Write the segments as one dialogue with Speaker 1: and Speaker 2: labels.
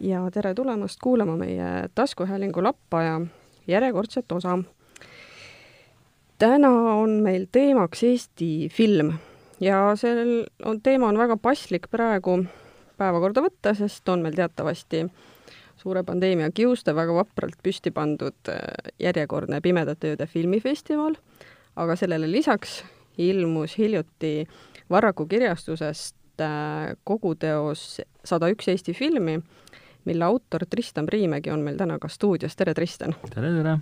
Speaker 1: ja tere tulemast kuulama meie taskuhäälingu Lappaja järjekordset osa. täna on meil teemaks Eesti film ja sel on, teema on väga paslik praegu päevakorda võtta, sest on meil teatavasti suure pandeemia kiuste väga vapralt püsti pandud äh, järjekordne Pimedate Ööde filmifestival, aga sellele lisaks ilmus hiljuti Varraku kirjastusest äh, koguteos Sada üks Eesti filmi, mille autor Tristan Priimägi on meil täna ka stuudios, tere Tristan!
Speaker 2: tere, tere!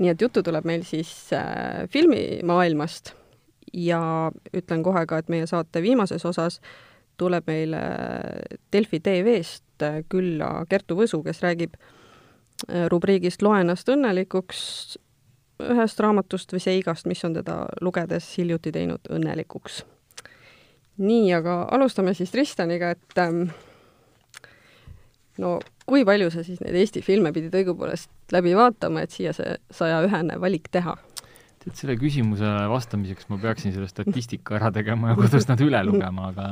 Speaker 1: nii et juttu tuleb meil siis äh, filmimaailmast ja ütlen kohe ka, et meie saate viimases osas tuleb meile Delfi TV-st külla Kertu Võsu, kes räägib äh, rubriigist Loe ennast õnnelikuks ühest raamatust või seigast, mis on teda lugedes hiljuti teinud õnnelikuks. nii, aga alustame siis Tristaniga, et ähm, no kui palju sa siis neid Eesti filme pidid õigupoolest läbi vaatama, et siia see saja ühene valik teha?
Speaker 2: tead, selle küsimusele vastamiseks ma peaksin selle statistika ära tegema ja kodus nad üle lugema, aga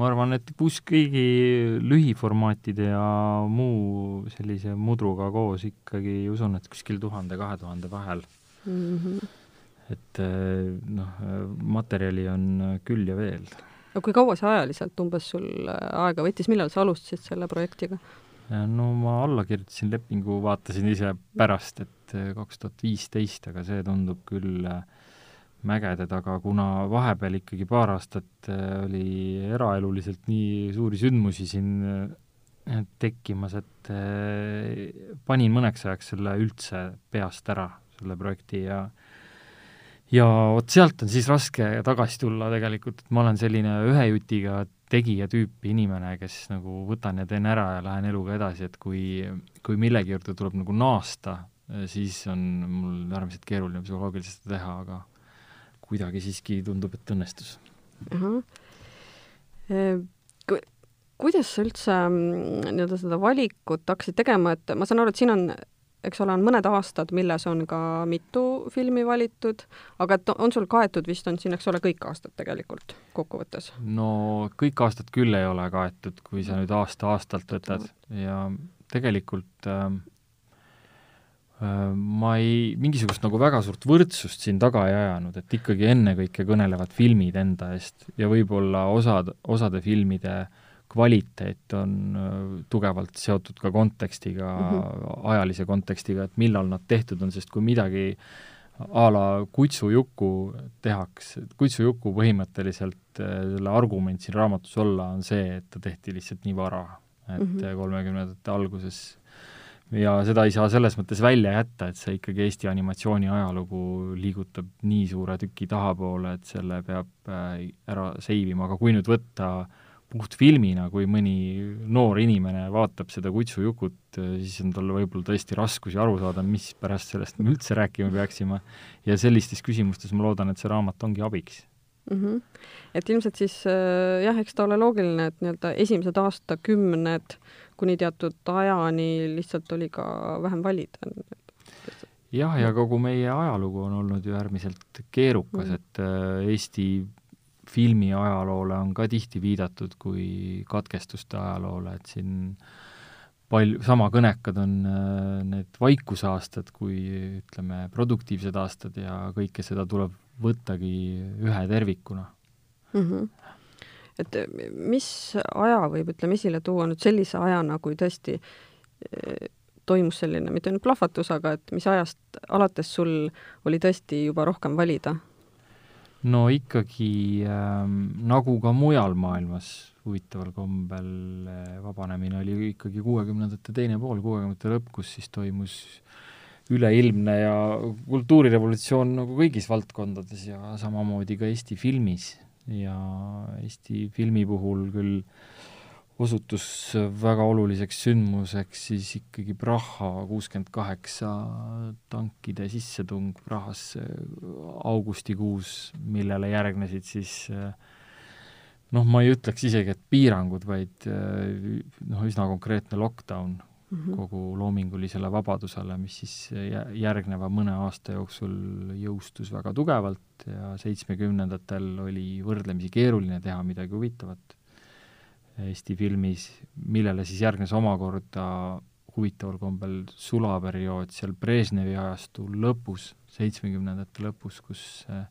Speaker 2: ma arvan, et kus kõigi lühiformaatide ja muu sellise mudruga koos ikkagi usun, et kuskil tuhande-kahe tuhande vahel mm. -hmm. et eh, noh, materjali on küll ja veel.
Speaker 1: no kui kaua see ajaliselt umbes sul aega võttis, millal sa alustasid selle projektiga?
Speaker 2: no ma alla kirjutasin lepingu, vaatasin ise pärast, et eh, kaks tuhat viisteist, aga see tundub küll mägede taga, kuna vahepeal ikkagi paar aastat oli eraeluliselt nii suuri sündmusi siin tekkimas, et panin mõneks ajaks selle üldse peast ära, selle projekti ja ja vot sealt on siis raske tagasi tulla tegelikult, et ma olen selline ühe jutiga tegija tüüpi inimene, kes nagu võtan ja teen ära ja lähen eluga edasi, et kui, kui millegi juurde tuleb nagu naasta, siis on mul äärmiselt keeruline psühholoogiliselt seda teha, aga kuidagi siiski tundub, et õnnestus.
Speaker 1: Ku-, kuidas sa üldse mm, nii-öelda seda valikut hakkasid tegema, et ma saan aru, et siin on eks ole, on mõned aastad, milles on ka mitu filmi valitud, aga et on sul kaetud vist, on siin, eks ole, kõik aastad tegelikult kokkuvõttes?
Speaker 2: no kõik aastad küll ei ole kaetud, kui sa nüüd aasta-aastalt võtad ja tegelikult äh, Äh, ma ei, mingisugust nagu väga suurt võrdsust siin taga ei ajanud, et ikkagi ennekõike kõnelevad filmid enda eest ja võib-olla osad, osade filmide kvaliteet on äh, tugevalt seotud ka kontekstiga mm, -hmm. ajalise kontekstiga, et millal nad tehtud on, sest kui midagi a la Kutsujuku tehakse, Kutsujuku põhimõtteliselt äh, selle argument siin raamatus olla on see, et ta tehti lihtsalt nii vara, et mhm. kolmekümnendate mm -hmm. alguses ja seda ei saa selles mõttes välja jätta, et see ikkagi Eesti animatsiooni ajalugu liigutab nii suure tüki tahapoole, et selle peab äh, ära seivima, aga kui nüüd võtta puhtfilmina, kui mõni noor inimene vaatab seda Kutsujukut, siis on tal võib-olla tõesti raskusi aru saada, mis pärast sellest me üldse rääkima peaksime, ja sellistes küsimustes ma loodan, et see raamat ongi abiks
Speaker 1: mm. -hmm. et ilmselt siis äh, jah, eks ta ole loogiline, et nii-öelda esimesed aastakümned kuni teatud ajani lihtsalt oli ka vähem valida.
Speaker 2: jah, ja kogu meie ajalugu on olnud ju äärmiselt keerukas mm., et äh, Eesti filmi ajaloole on ka tihti viidatud kui katkestuste ajaloole, et siin palju, sama kõnekad on äh, need vaikusaastad kui ütleme, produktiivsed aastad ja kõike seda tuleb võttagi ühe tervikuna
Speaker 1: mm. -hmm et eh, mis aja võib, ütleme, esile tuua nüüd sellise ajana, kui tõesti eh, toimus selline, mitte ainult plahvatus, aga et mis ajast alates sul oli tõesti juba rohkem valida?
Speaker 2: No ikkagi ähm, nagu ka mujal maailmas huvitaval kombel eh, vabanemine oli ikkagi kuuekümnendate teine pool, kuuekümnendate lõpp, kus siis toimus üleilmne ja kultuurirevolutsioon nagu kõigis valdkondades ja samamoodi ka Eesti filmis. Ja Eesti filmi puhul küll osutus väga oluliseks sündmuseks siis ikkagi Praha kuuskümmend kaheksa tankide sissetung Prahasse augustikuus, millele järgnesid siis noh, ma ei ütleks isegi, et piirangud, vaid noh, üsna konkreetne lockdown, mm -hmm. kogu loomingulisele vabadusele, mis siis järgneva mõne aasta jooksul jõustus väga tugevalt ja seitsmekümnendatel oli võrdlemisi keeruline teha midagi huvitavat Eesti filmis, millele siis järgnes omakorda huvitaval kombel sulaperiood seal Brežnevi ajastu lõpus, seitsmekümnendate lõpus, kus äh,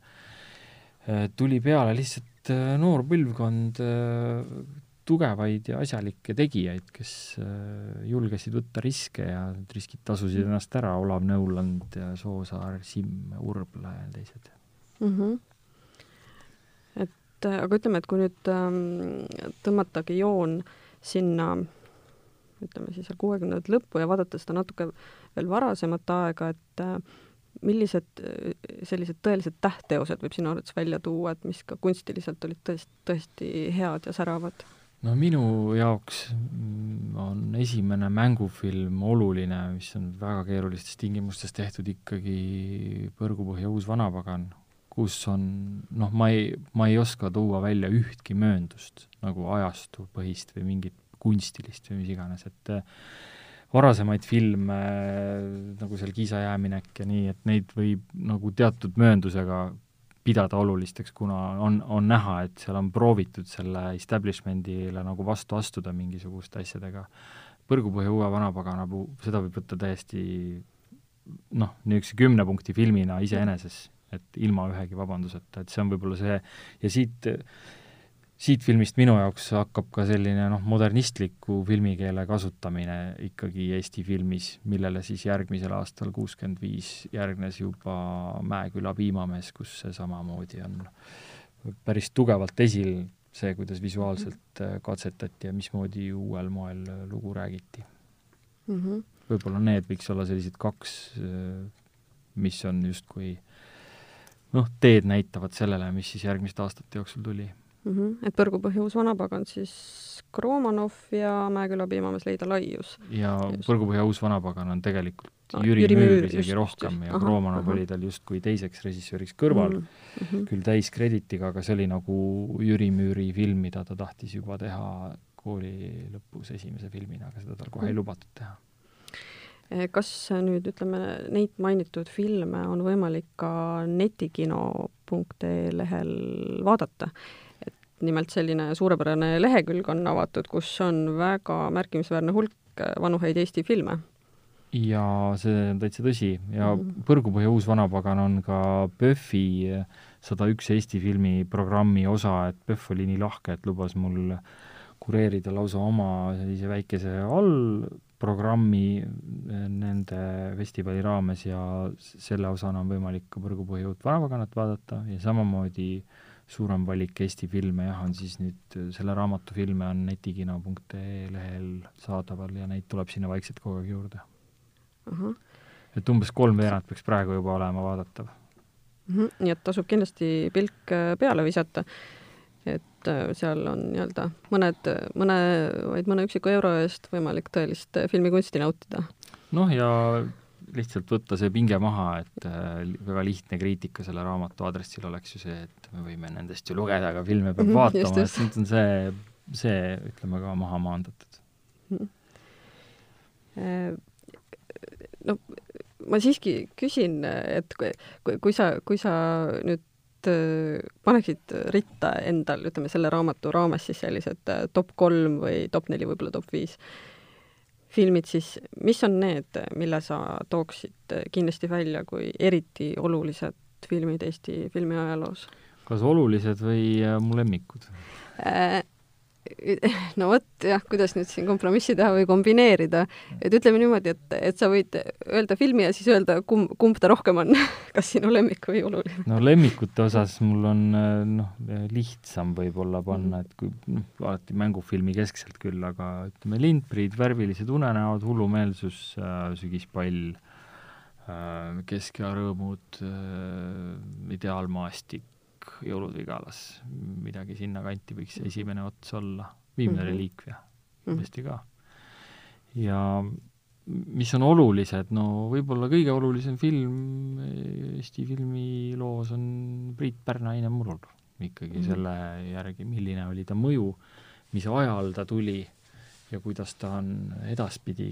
Speaker 2: äh, tuli peale lihtsalt äh, noor põlvkond tugevaid ja asjalikke tegijaid, kes julgesid võtta riske ja need riskid tasusid ennast ära, Olav Nõuland ja Soosaar, Simm, Urbla ja teised mm. -hmm.
Speaker 1: Et aga ütleme, et kui nüüd ähm, tõmmatagi joon sinna ütleme siis seal kuuekümnendate lõppu ja vaadata seda natuke veel varasemat aega, et äh, millised äh, sellised tõelised tähtteosed võib sinu arvates välja tuua, et mis ka kunstiliselt olid tõesti, tõesti head ja säravad?
Speaker 2: no minu jaoks on esimene mängufilm oluline, mis on väga keerulistes tingimustes tehtud ikkagi Põrgupõhja uus vanapagan, kus on noh, ma ei, ma ei oska tuua välja ühtki mööndust nagu ajastupõhist või mingit kunstilist või mis iganes, et äh, varasemaid filme äh, nagu seal Kiisa jääminek ja nii, et neid võib nagu teatud mööndusega pidada olulisteks, kuna on, on näha, et seal on proovitud selle establishment'ile nagu vastu astuda mingisuguste asjadega. põrgupõhja uue vanapagana puu-, seda võib võtta täiesti noh, niisuguse kümne punkti filmina iseeneses, et ilma ühegi vabanduseta, et see on võib-olla see ja siit siit filmist minu jaoks hakkab ka selline noh, modernistliku filmikeele kasutamine ikkagi Eesti filmis, millele siis järgmisel aastal, kuuskümmend viis, järgnes juba Mäeküla piimamees, kus see samamoodi on päris tugevalt esil, see, kuidas visuaalselt äh, katsetati ja mismoodi uuel moel lugu räägiti mm. -hmm. võib-olla need võiks olla sellised kaks, äh, mis on justkui noh, teed näitavad sellele, mis siis järgmiste aastate jooksul tuli
Speaker 1: mm. -hmm. et Põrgupõhja uus vanapagan siis Kromanov ja Mäeküla piimamees Leida Laius.
Speaker 2: ja. Põrgupõhja uus vanapagan on tegelikult no, Jüri, Jüri Müür isegi rohkem ja aha, Kromanov aha. oli tal justkui teiseks režissööriks kõrval mm, -hmm. küll täiskrediitiga, aga see oli nagu Jüri Müüri film, mida ta tahtis juba teha kooli lõpus esimese filmina, aga seda tal kohe mm -hmm. ei lubatud teha
Speaker 1: eh, kas nüüd ütleme, neid mainitud filme on võimalik ka netikino.ee lehel vaadata? nimelt selline suurepärane lehekülg on avatud, kus on väga märkimisväärne hulk vanu häid Eesti filme.
Speaker 2: ja see on täitsa tõsi ja mm. Põrgupõhja uus vanapagan on ka PÖFFi sada üks Eesti filmi programmi osa, et PÖFF oli nii lahke, et lubas mul kureerida lausa oma sellise väikese allprogrammi nende festivali raames ja selle osana on võimalik ka Põrgupõhja uut vanapaganat vaadata ja samamoodi suurem valik Eesti filme jah, on siis nüüd, äh, selle raamatu filme on netikino.ee lehel saadaval ja neid tuleb sinna vaikselt kogu aeg juurde uh. -huh. et umbes kolmveerand peaks praegu juba olema vaadatav
Speaker 1: uh. -huh. nii et tasub kindlasti pilk äh, peale visata, et äh, seal on nii-öelda mõned, mõne, vaid mõne üksiku euro eest võimalik tõelist filmikunsti nautida.
Speaker 2: noh, ja lihtsalt võtta see pinge maha, et äh, väga lihtne kriitika selle raamatu aadressil oleks ju see, et me võime nendest ju lugeda, aga filme peab mhm, vaatama, et nüüd on see, see ütleme ka maha maandatud.
Speaker 1: -hmm. no ma siiski küsin, et kui, kui sa, kui sa nüüd äh, paneksid ritta endal, ütleme selle raamatu raames siis sellised äh, top kolm või top neli, võib-olla top viis filmid, siis mis on need, mille sa tooksid kindlasti välja kui eriti olulised filmid Eesti filmiajaloos?
Speaker 2: kas olulised või äh, mu lemmikud
Speaker 1: äh,? no vot jah, kuidas nüüd siin kompromissi teha või kombineerida, et ütleme niimoodi, et, et sa võid öelda filmi ja siis öelda, kumb, kumb ta rohkem on kas sinu lemmik või oluline?
Speaker 2: no lemmikute osas mul on noh, lihtsam võib-olla panna, et kui noh, alati mängufilmi keskselt küll, aga ütleme, Lindbrid, Värvilised unenäod, Hullumeelsus, äh, Sügispall, äh, Keskea rõõmud, äh, Ideaalmaastik, Jõulud Vigalas, midagi sinnakanti võiks esimene ots olla, Viimne mm -hmm. reliikvia kindlasti ka. ja mis on olulised, no võib-olla kõige olulisem film Eesti filmiloos on Priit Pärna Eine murul. ikkagi mm -hmm. selle järgi, milline oli ta mõju, mis ajal ta tuli ja kuidas ta on edaspidi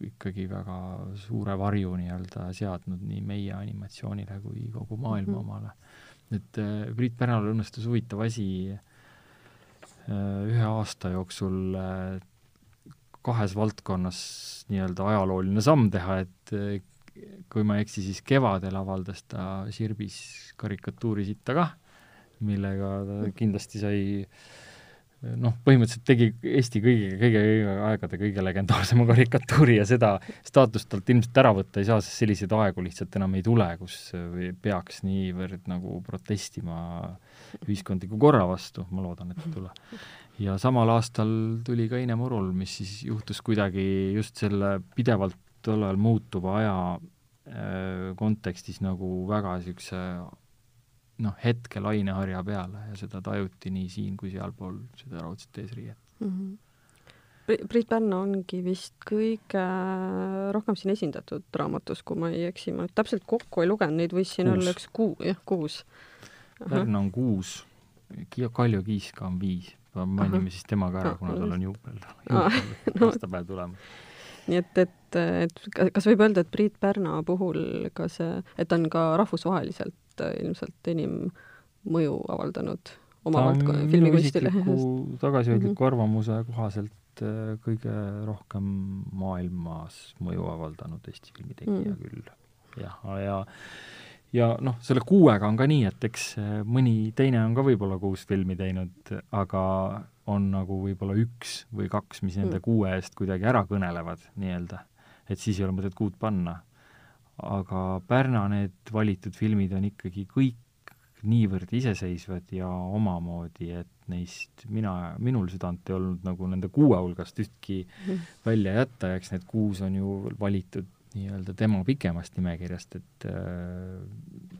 Speaker 2: ikkagi väga suure varju nii-öelda seadnud nii meie animatsioonile kui kogu maailma mm -hmm. omale. Et äh, Priit Pärnal õnnestus huvitav asi äh, ühe aasta jooksul äh, kahes valdkonnas nii-öelda ajalooline samm teha, et kui ma ei eksi, siis kevadel avaldas ta Sirbis karikatuuri sitta kah, millega ta kindlasti sai äh, noh, põhimõtteliselt tegi Eesti kõigi, kõige, kõige aegade kõige legendaarsema karikatuuri ja seda staatust talt ilmselt ära võtta ei saa, sest selliseid aegu lihtsalt enam ei tule, kus peaks niivõrd nagu protestima ühiskondliku korra vastu, ma loodan, et ei tule. ja samal aastal tuli ka Eine Murul, mis siis juhtus kuidagi just selle pidevalt tollal muutuva aja äh, kontekstis nagu väga niisuguse noh, hetke laineharja peale ja seda tajuti nii siin kui sealpool seda raudset eesriiet mm. -hmm.
Speaker 1: Priit Pärna ongi vist kõige rohkem siin esindatud raamatus, kui ma ei eksi, ma nüüd täpselt kokku ei lugenud, neid võis siin kuus. olla üks kuu, jah, kuus.
Speaker 2: Pärna on kuus, Kaljo Kiiska on viis. mainime siis tema ka ära, kuna tal on juubel, juubel aastapäev tulemas
Speaker 1: nii et, et, et kas võib öelda, et Priit Pärna puhul ka see, et ta on ka rahvusvaheliselt Äh, ilmselt enim mõju avaldanud oma valdkonna filmikunstile.
Speaker 2: tagasihoidliku mm -hmm. arvamuse kohaselt äh, kõige rohkem maailmas mõju avaldanud Eesti filmitegija mm küll. jah, ja ja noh, selle kuuega on ka nii, et eks äh, mõni teine on ka võib-olla kuus filmi teinud, aga on nagu võib-olla üks või kaks, mis nende mm. kuue eest kuidagi ära kõnelevad nii-öelda. et siis ei ole mõtet kuud panna aga Pärna need valitud filmid on ikkagi kõik niivõrd iseseisvad ja omamoodi, et neist mina, minul südant ei olnud nagu nende kuue hulgast ühtki mm. välja jätta ja eks need kuus on ju valitud nii-öelda tema pikemast nimekirjast, et äh,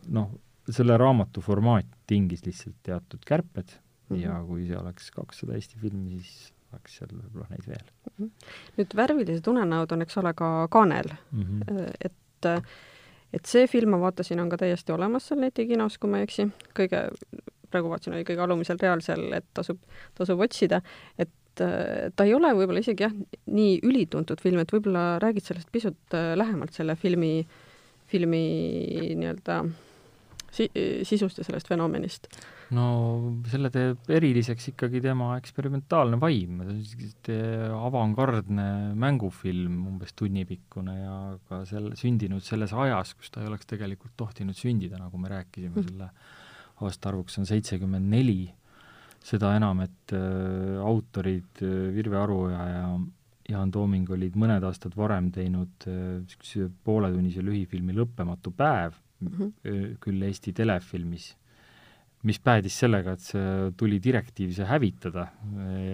Speaker 2: noh, selle raamatu formaat tingis lihtsalt teatud kärped mm -hmm. ja kui see oleks kakssada Eesti filmi, siis oleks seal võib-olla neid veel mm. -hmm.
Speaker 1: nüüd Värvilised unenäod on, eks ole, ka kaanel mm, -hmm. et et et see film ma vaatasin, on ka täiesti olemas seal netikinos, kui ma ei eksi, kõige, praegu vaatasin, oli kõige alumisel real seal, et tasub, tasub otsida, et ta ei ole võib-olla isegi jah, nii ülituntud film, et võib-olla räägid sellest pisut äh, lähemalt, selle filmi, filmi nii-öelda si-, sisust ja sellest fenomenist?
Speaker 2: no selle teeb eriliseks ikkagi tema eksperimentaalne vaim, avangardne mängufilm, umbes tunnipikkune ja ka selle, sündinud selles ajas, kus ta ei oleks tegelikult tohtinud sündida, nagu me rääkisime mm., selle aastaarvuks on seitsekümmend neli, seda enam, et äh, autorid äh, Virve Aruoja ja Jaan Tooming olid mõned aastad varem teinud niisuguse äh, pooletunnise lühifilmi Lõppematu päev mm, -hmm. küll Eesti telefilmis mis päädis sellega, et see tuli direktiiv see hävitada,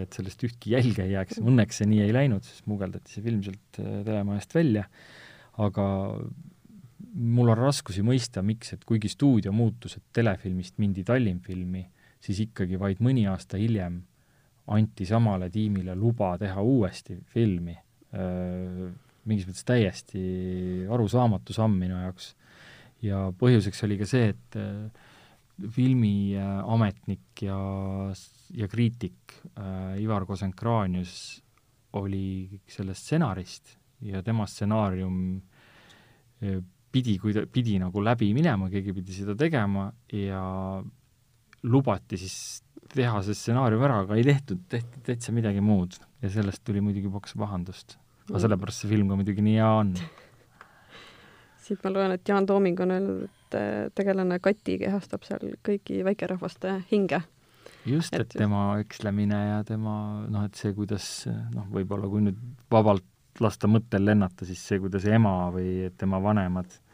Speaker 2: et sellest ühtki jälge ei jääks, õnneks see nii ei läinud, siis smugeldati see film sealt telemajast välja, aga mul on raskusi mõista, miks, et kuigi stuudio muutus, et telefilmist mindi Tallinnfilmi, siis ikkagi vaid mõni aasta hiljem anti samale tiimile luba teha uuesti filmi. Äh, mingis mõttes täiesti arusaamatu samm minu jaoks. ja põhjuseks oli ka see, et äh, filmiametnik ja, ja kriitik äh, Ivar Kosenkraanius oli selle stsenarist ja tema stsenaarium äh, pidi, kui ta pidi nagu läbi minema, keegi pidi seda tegema ja lubati siis teha see stsenaarium ära, aga ei tehtud, tehti täitsa midagi muud ja sellest tuli muidugi paks pahandust. aga mm. sellepärast see film ka muidugi nii hea on.
Speaker 1: siit ma loen, et Jaan Tooming on öelnud, et tegelane Kati kehastab seal kõigi väikerahvaste hinge.
Speaker 2: just, et tema ekslemine ja tema noh, et see, kuidas noh, võib-olla kui nüüd vabalt lasta mõttel lennata, siis see, kuidas ema või tema vanemad äh,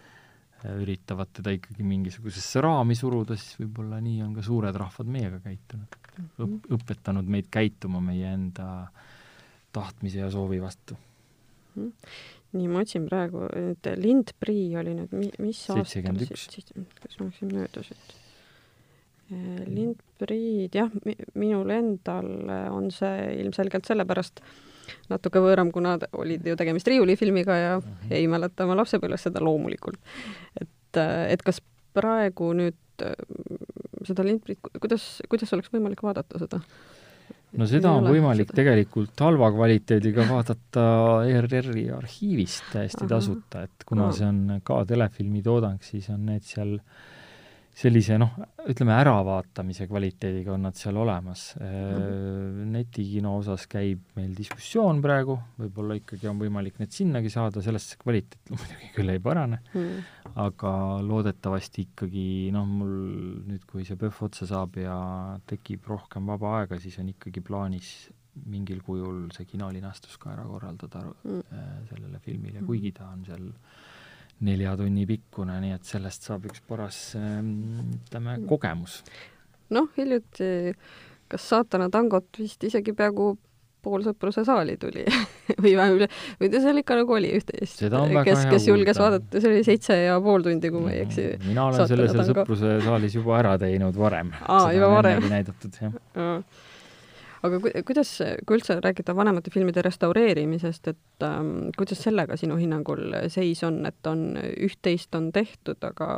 Speaker 2: üritavad teda ikkagi mingisugusesse raami suruda, siis võib-olla nii on ka suured rahvad meiega käitunud mm. -hmm. õpetanud meid käituma meie enda tahtmise ja soovi vastu
Speaker 1: mm. -hmm nii, ma otsin praegu, et lindprii oli nüüd mi-, mis
Speaker 2: aastal siis,
Speaker 1: kas ma läksin mööda siit? lindpriid, jah, minul endal on see ilmselgelt sellepärast natuke võõram, kuna olid ju tegemist riiulifilmiga ja mm -hmm. ei mäleta oma lapsepõlvest seda loomulikult. et, et kas praegu nüüd seda lindpriid, kuidas, kuidas oleks võimalik vaadata seda?
Speaker 2: no seda on võimalik
Speaker 1: seda.
Speaker 2: tegelikult halva kvaliteediga vaadata ERR-i arhiivist täiesti
Speaker 1: Ahah.
Speaker 2: tasuta, et kuna
Speaker 1: Aa.
Speaker 2: see on ka telefilmi toodang, siis on need seal sellise noh, ütleme äravaatamise kvaliteediga on nad seal olemas. netikino osas käib meil diskussioon praegu, võib-olla ikkagi on võimalik need sinnagi saada, sellest see kvaliteet muidugi küll ei parane,
Speaker 1: Mm.
Speaker 2: aga loodetavasti ikkagi noh, mul nüüd, kui see PÖFF otsa saab ja tekib rohkem vaba aega, siis on ikkagi plaanis mingil kujul see kinolinastus ka ära korraldada
Speaker 1: Mm.
Speaker 2: äh, sellele filmile,
Speaker 1: Mm.
Speaker 2: kuigi ta on seal nelja tunni pikkune, nii et sellest saab üks paras ähm, ütleme,
Speaker 1: Mm.
Speaker 2: kogemus.
Speaker 1: noh, hiljuti kas saatana tangot vist isegi peaaegu pool sõpruse saali tuli või vähem üle, või ta seal ikka nagu oli üht-teist. Kes, kes julges
Speaker 2: kuulda.
Speaker 1: vaadata, see oli seitse ja pool tundi, kui ma ei eksi.
Speaker 2: mina olen selle seal. Sõpruse saalis juba ära teinud varem.
Speaker 1: Aa, juba varem.
Speaker 2: näidatud, jah.
Speaker 1: Aa. Aga ku, kuidas, kui üldse rääkida vanemate filmide restaureerimisest, et ähm, kuidas sellega sinu hinnangul seis on, et on, üht-teist on tehtud, aga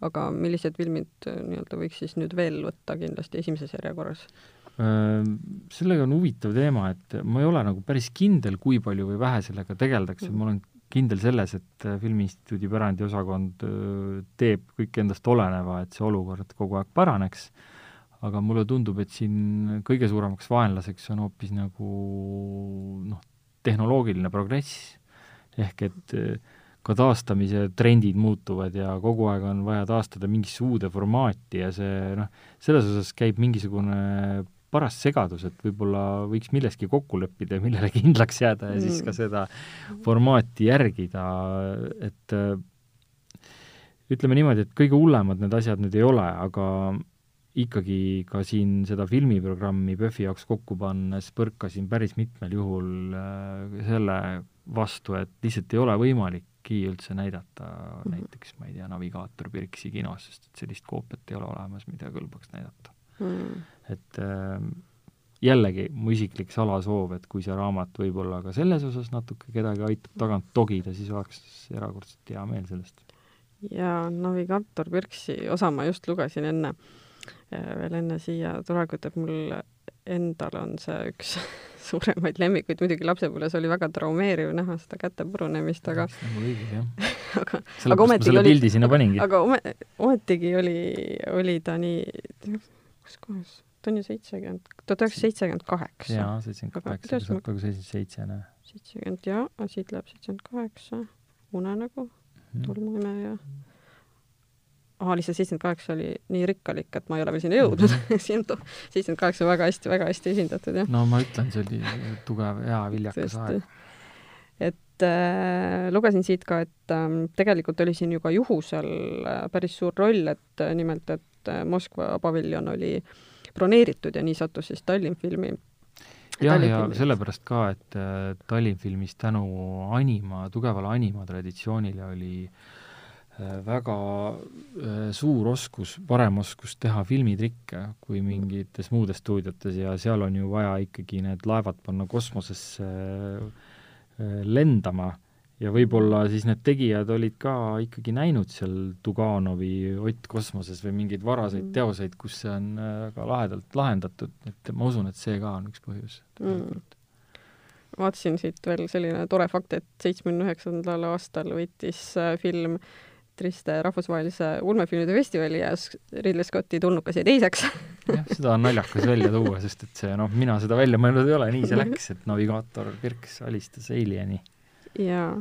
Speaker 1: aga millised filmid äh, nii-öelda võiks siis nüüd veel võtta kindlasti esimeses järjekorras?
Speaker 2: Öö, sellega on huvitav teema, et ma ei ole nagu päris kindel, kui palju või vähe sellega tegeldakse,
Speaker 1: Mhm.
Speaker 2: ma olen kindel selles, et äh, Filmiinstituudi pärandiosakond öö, teeb kõik endast oleneva, et see olukord kogu aeg paraneks, aga mulle tundub, et siin kõige suuremaks vaenlaseks on hoopis nagu noh, tehnoloogiline progress. ehk et öö, ka taastamise trendid muutuvad ja kogu aeg on vaja taastada mingisse uude formaati ja see noh, selles osas käib mingisugune paras segadus, et võib-olla võiks milleski kokku leppida ja millele kindlaks jääda ja siis ka
Speaker 1: Mm.
Speaker 2: seda formaati järgida, et äh, ütleme niimoodi, et kõige hullemad need asjad nüüd ei ole, aga ikkagi ka siin seda filmiprogrammi PÖFFi jaoks kokku pannes põrkasin päris mitmel juhul äh, selle vastu, et lihtsalt ei ole võimalikki üldse näidata mm -hmm. näiteks, ma ei tea, Navigaator Birksi kinos, sest et sellist koopiat ei ole olemas, mida kõlbaks näidata
Speaker 1: Mm.
Speaker 2: et äh, jällegi mu isiklik salasoov, et kui see raamat võib-olla ka selles osas natuke kedagi aitab tagant togida, siis oleks erakordselt hea meel sellest.
Speaker 1: ja Navigaator Birksi osa ma just lugesin enne, veel enne siia tulekut, et mul endal on see üks suuremaid lemmikuid, muidugi lapsepõlves oli väga traumeeriv näha seda käte purunemist, aga
Speaker 2: nagu
Speaker 1: aga, aga ometigi oli-
Speaker 2: paningi.
Speaker 1: aga ome- ometigi oli, oli ta nii, kus kohas, ta on ju seitsekümmend, tuhat üheksasada seitsekümmend kaheksa.
Speaker 2: jaa, seitsekümmend
Speaker 1: Aga
Speaker 2: kaheksa, saab
Speaker 1: ma-
Speaker 2: praegu seitsekümmend seitse, näe.
Speaker 1: seitsekümmend ja, siit läheb seitsekümmend kaheksa, unenägu,
Speaker 2: Mhm.
Speaker 1: tolmuimeja. aa, lihtsalt seitsekümmend kaheksa oli nii rikkalik, et ma ei ole veel sinna jõudnud siin on seitsekümmend kaheksa väga hästi, väga hästi esindatud, jah.
Speaker 2: no ma ütlen, see oli tugev, hea, viljakas aeg.
Speaker 1: et äh, lugesin siit ka, et ähm, tegelikult oli siin ju ka juhusel äh, päris suur roll, et äh, nimelt, et äh, Moskva paviljon oli broneeritud ja nii sattus siis Tallinn filmi.
Speaker 2: jah, ja sellepärast ka, et äh, Tallinn filmis tänu anima, tugevale anima traditsioonile oli äh, väga äh, suur oskus, parem oskus teha filmitrikke kui mingites muudes stuudiotes ja seal on ju vaja ikkagi need laevad panna kosmosesse äh, lendama ja võib-olla siis need tegijad olid ka ikkagi näinud seal Tuganovi Ott kosmoses või mingeid varaseid
Speaker 1: Mm.
Speaker 2: teoseid, kus see on äh, väga lahedalt lahendatud, et ma usun, et see ka on üks põhjus
Speaker 1: Mm. vaatasin siit veel selline tore fakt, et seitsmekümne üheksandal aastal võitis äh, film Triste rahvusvahelise ulmefilmide festivali ja Ridley Scotti Tulnukas jäi teiseks
Speaker 2: jah, seda on naljakas välja tuua, sest et see noh, mina seda välja mõelnud ei ole, nii see läks, et navigaator Kirks alistas Alieni.
Speaker 1: jaa,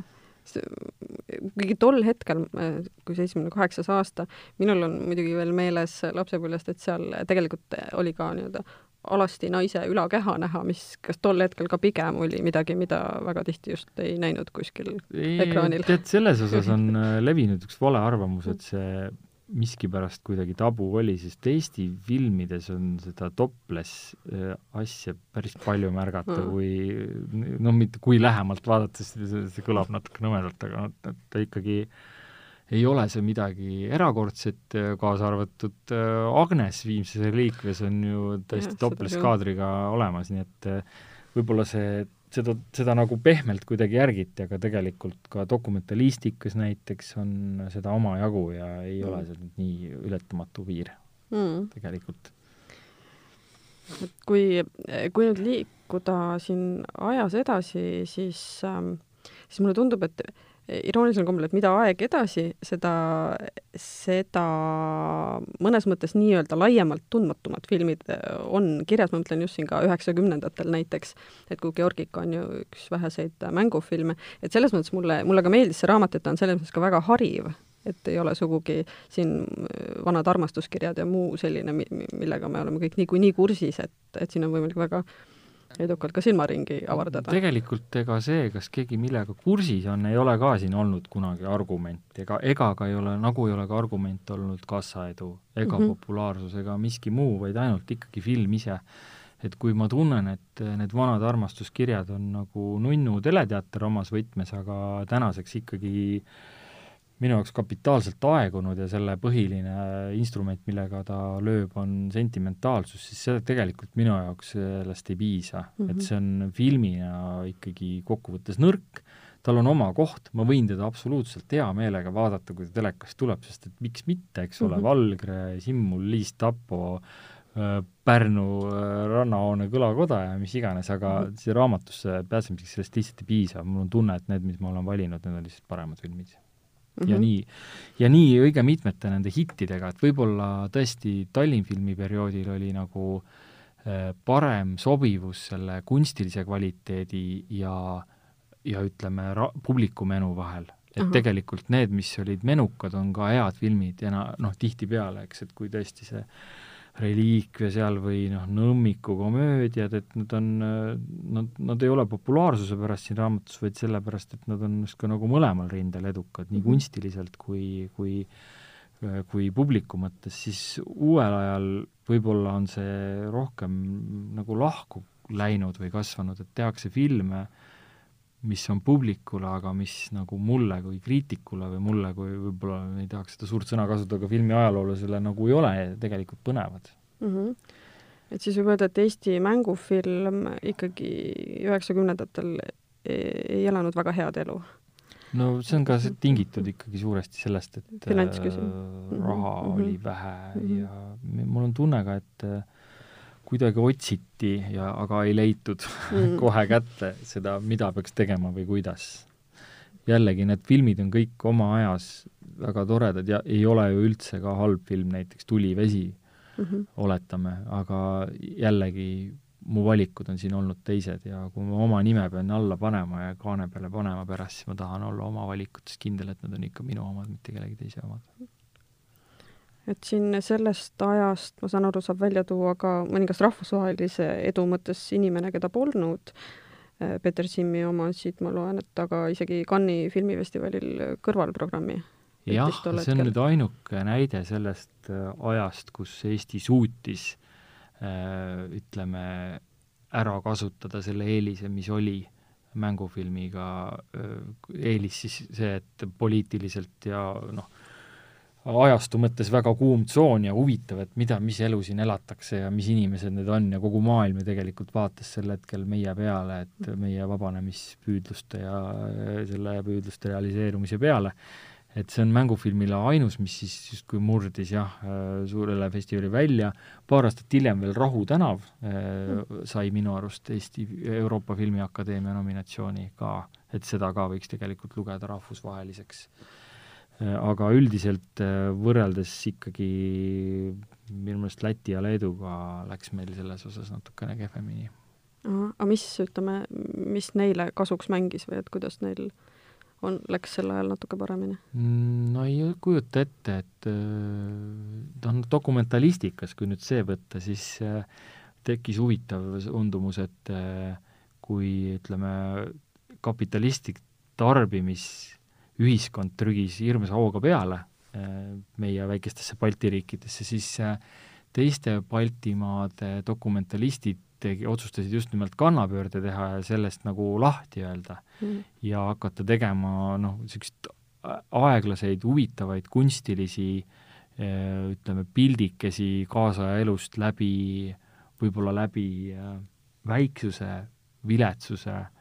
Speaker 1: kuigi tol hetkel, äh, kui seitsmekümne kaheksas aasta, minul on muidugi veel meeles lapsepõlvest, et seal tegelikult oli ka nii-öelda alasti naise ülakeha näha, mis kas tol hetkel ka pigem oli midagi, mida väga tihti just ei näinud kuskil ekraanil.
Speaker 2: tead, selles osas on äh, levinud üks vale arvamus, et see miskipärast kuidagi tabu oli, sest Eesti filmides on seda topless äh, asja päris palju märgata
Speaker 1: Mm.
Speaker 2: kui noh, mitte kui lähemalt vaadates, see, kõlab natuke nõmedalt, aga et ta ikkagi ei ole see midagi erakordset, kaasa arvatud äh, Agnes Viimses reliikvias on ju täiesti toplesskaadriga olemas, nii et äh, võib-olla see, seda, seda nagu pehmelt kuidagi järgiti, aga tegelikult ka dokumentalistikas näiteks on seda omajagu ja ei
Speaker 1: Mm.
Speaker 2: ole see nüüd nii ületamatu piir
Speaker 1: mm.
Speaker 2: tegelikult.
Speaker 1: et kui, kui nüüd liikuda siin ajas edasi, siis ähm, siis mulle tundub, et iroonilisel kombel, et mida aeg edasi, seda, seda mõnes mõttes nii-öelda laiemalt tundmatumad filmid äh, on kirjas, ma mõtlen just siin ka üheksakümnendatel näiteks, et kui Georgika on ju üks väheseid äh, mängufilme, et selles mõttes mulle, mulle ka meeldis see raamat, et ta on selles mõttes ka väga hariv, et ei ole sugugi siin äh, vanad armastuskirjad ja muu selline, millega me oleme kõik niikuinii kursis, et, et siin on võimalik väga edukalt ka silmaringi avardada.
Speaker 2: tegelikult ega see, kas keegi millega kursis on, ei ole ka siin olnud kunagi argument, ega, ega ka ei ole, nagu ei ole ka argument olnud kassaedu ega mm -hmm. populaarsus ega miski muu, vaid ainult ikkagi film ise. et kui ma tunnen, et need vanad armastuskirjad on nagu nunnu teleteater omas võtmes, aga tänaseks ikkagi äh, minu jaoks kapitaalselt aegunud ja selle põhiline instrument, millega ta lööb, on sentimentaalsus, siis seda tegelikult minu jaoks sellest ei piisa mm. -hmm. et see on filmina ikkagi kokkuvõttes nõrk, tal on oma koht, ma võin teda absoluutselt hea meelega vaadata, kui ta telekast tuleb, sest et miks mitte, eks ole mm, -hmm. Valgre, Simmul, Liis Tapo, äh, Pärnu äh, rannahoone kõlakoda ja mis iganes, aga -hmm. see raamatusse pääsemiseks sellest lihtsalt ei piisa, mul on tunne, et need, mis ma olen valinud, need on lihtsalt paremad filmid mm -hmm. ja mhm. nii, ja nii õige mitmete nende hittidega, et võib-olla tõesti Tallinnfilmi perioodil oli nagu äh, parem sobivus selle kunstilise kvaliteedi ja, ja ütleme, ra-, publiku menu vahel. et -huh. tegelikult need, mis olid menukad, on ka head filmid ja noh, tihtipeale, eks, et kui tõesti see reliikvia seal või noh, Nõmmiku komöödiad, et nad on, nad, nad ei ole populaarsuse pärast siin raamatus, vaid sellepärast, et nad on just ka nagu mõlemal rindel edukad, nii mhm. kunstiliselt kui, kui kui publiku mõttes, siis uuel ajal võib-olla on see rohkem nagu lahku läinud või kasvanud, et tehakse filme, mis on publikule, aga mis nagu mulle kui kriitikule või mulle kui võib-olla ei tahaks seda suurt sõna kasutada, aga filmi ajaloolasele nagu ei ole tegelikult põnevad
Speaker 1: mm. -hmm. et siis võib öelda, et Eesti mängufilm ikkagi üheksakümnendatel ei elanud väga head elu?
Speaker 2: no see on ka tingitud ikkagi suuresti sellest, et äh, raha mm -hmm. oli vähe mm -hmm. ja mul on tunne ka, et äh, kuidagi otsiti ja aga ei leitud mm. kohe kätte seda, mida peaks tegema või kuidas. jällegi, need filmid on kõik oma ajas väga toredad ja ei ole ju üldse ka halb film, näiteks Tulivesi mm, -hmm. oletame, aga jällegi mu valikud on siin olnud teised ja kui ma oma nime pean alla panema ja kaane peale panema pärast, siis ma tahan olla oma valikutes kindel, et need on ikka minu omad, mitte kellegi teise omad
Speaker 1: et siin sellest ajast, ma saan aru, saab välja tuua ka mõningast rahvusvahelise edu mõttes inimene, keda polnud. Äh, Peeter Simmi omasid ma loen, et aga isegi Cannes'i filmifestivalil kõrvalprogrammi.
Speaker 2: jah, see on hetkel. nüüd ainuke näide sellest äh, ajast, kus Eesti suutis äh, ütleme, ära kasutada selle eelise, mis oli mängufilmiga, eelis siis see, et poliitiliselt ja noh, ajastu mõttes väga kuum tsoon ja huvitav, et mida, mis elu siin elatakse ja mis inimesed need on ja kogu maailm ju tegelikult vaatas sel hetkel meie peale, et meie vabanemispüüdluste ja selle püüdluste realiseerumise peale. et see on mängufilmile ainus, mis siis justkui murdis jah, suurele festivali välja, paar aastat hiljem veel Rahu tänav eh, sai minu arust Eesti Euroopa Filmiakadeemia nominatsiooni ka, et seda ka võiks tegelikult lugeda rahvusvaheliseks Äh, aga üldiselt äh, võrreldes ikkagi minu meelest Läti ja Leeduga läks meil selles osas natukene kehvemini.
Speaker 1: aga mis, ütleme, mis neile kasuks mängis või et kuidas neil on, läks sel ajal natuke paremini?
Speaker 2: Mm, no ei kujuta ette, et äh, noh, dokumentalistikas, kui nüüd see võtta, siis tekkis huvitav undumus, et kui ütleme, kapitalistlik tarbimis ühiskond trügis hirmsa hooga peale äh, meie väikestesse Balti riikidesse, siis äh, teiste Baltimaade dokumentalistid otsustasid just nimelt kannapöörde teha ja sellest nagu lahti öelda mm. ja hakata tegema noh, niisuguseid aeglaseid, huvitavaid kunstilisi äh, ütleme, pildikesi kaasaja elust läbi, võib-olla läbi väiksuse, viletsuse Äh,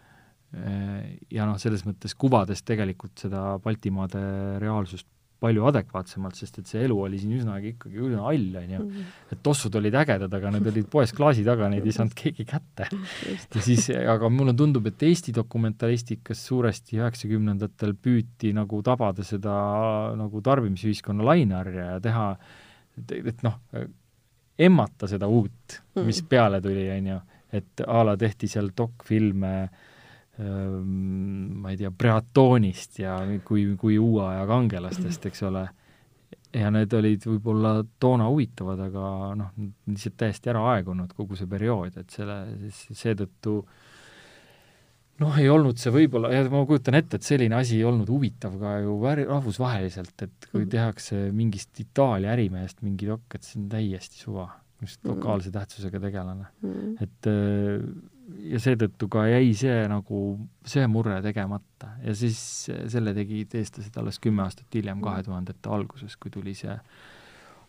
Speaker 2: ja noh, selles mõttes kuvades tegelikult seda Baltimaade reaalsust palju adekvaatsemalt, sest et see elu oli siin üsnagi ikkagi üsna hall, on ju. Mhm. et tossud olid ägedad, aga need olid poes klaasi taga, neid ei saanud keegi kätte. ja siis, aga mulle tundub, et Eesti dokumentalistikas suuresti üheksakümnendatel püüti nagu tabada seda nagu tarbimisühiskonna laineharja ja teha, et noh, emmata seda uut, mis mhm. peale tuli, on ju, et a la tehti seal dokfilme äh, ma ei tea, Breatonist ja kui, kui uue aja kangelastest, eks ole, ja need olid võib-olla toona huvitavad, aga noh, lihtsalt täiesti ära aegunud kogu see periood, et selle, seetõttu noh, ei olnud see võib-olla, ja ma kujutan ette, et selline asi ei olnud huvitav ka ju rahvusvaheliselt, et kui mhm. tehakse mingist Itaalia ärimehest mingi dok, et see on täiesti suva, just mhm. lokaalse tähtsusega tegelane mm. et äh, ja seetõttu ka jäi see nagu, see murre tegemata ja siis selle tegid eestlased alles kümme aastat hiljem, kahe tuhandete alguses, kui tuli see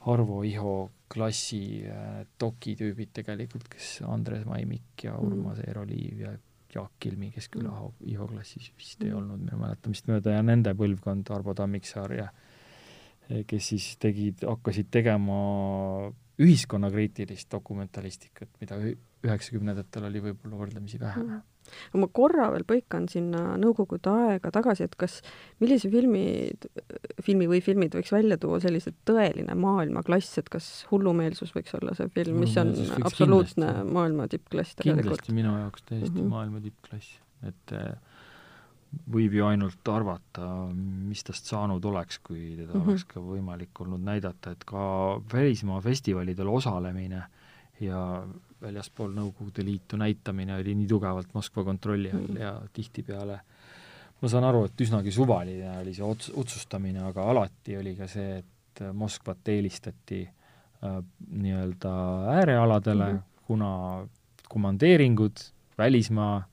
Speaker 2: Arvo Iho klassi äh, dokitüübid tegelikult, kes Andres Maimik ja mm. Urmas Eeroliiv ja Jaak Kilmi, kes küll mm. Iho klassis vist ei mm. olnud minu mäletamist mööda ja nende põlvkond, Arvo Tammiksaar ja kes siis tegid, hakkasid tegema ühiskonnakriitilist dokumentalistikat, mida üheksakümnendatel oli võib-olla võrdlemisi vähe mm
Speaker 1: ma korra veel põikan sinna Nõukogude aega tagasi, et kas, millise filmi, filmi või filmid võiks välja tuua sellise tõeline maailmaklass, et kas Hullumeelsus võiks olla see film, mis on absoluutne kindlasti. maailma tippklass
Speaker 2: tegelikult? kindlasti minu jaoks täiesti mm -hmm. maailma tippklass, et äh, võib ju ainult arvata, mis tast saanud oleks, kui teda mm -hmm. oleks ka võimalik olnud näidata, et ka välismaa festivalidel osalemine ja väljaspool Nõukogude Liitu näitamine oli nii tugevalt Moskva kontrolli all -hmm. ja tihtipeale ma saan aru, et üsnagi suvaline oli see ots-, otsustamine, aga alati oli ka see, et Moskvat eelistati äh, nii-öelda äärealadele mm, -hmm. kuna komandeeringud, välismaa,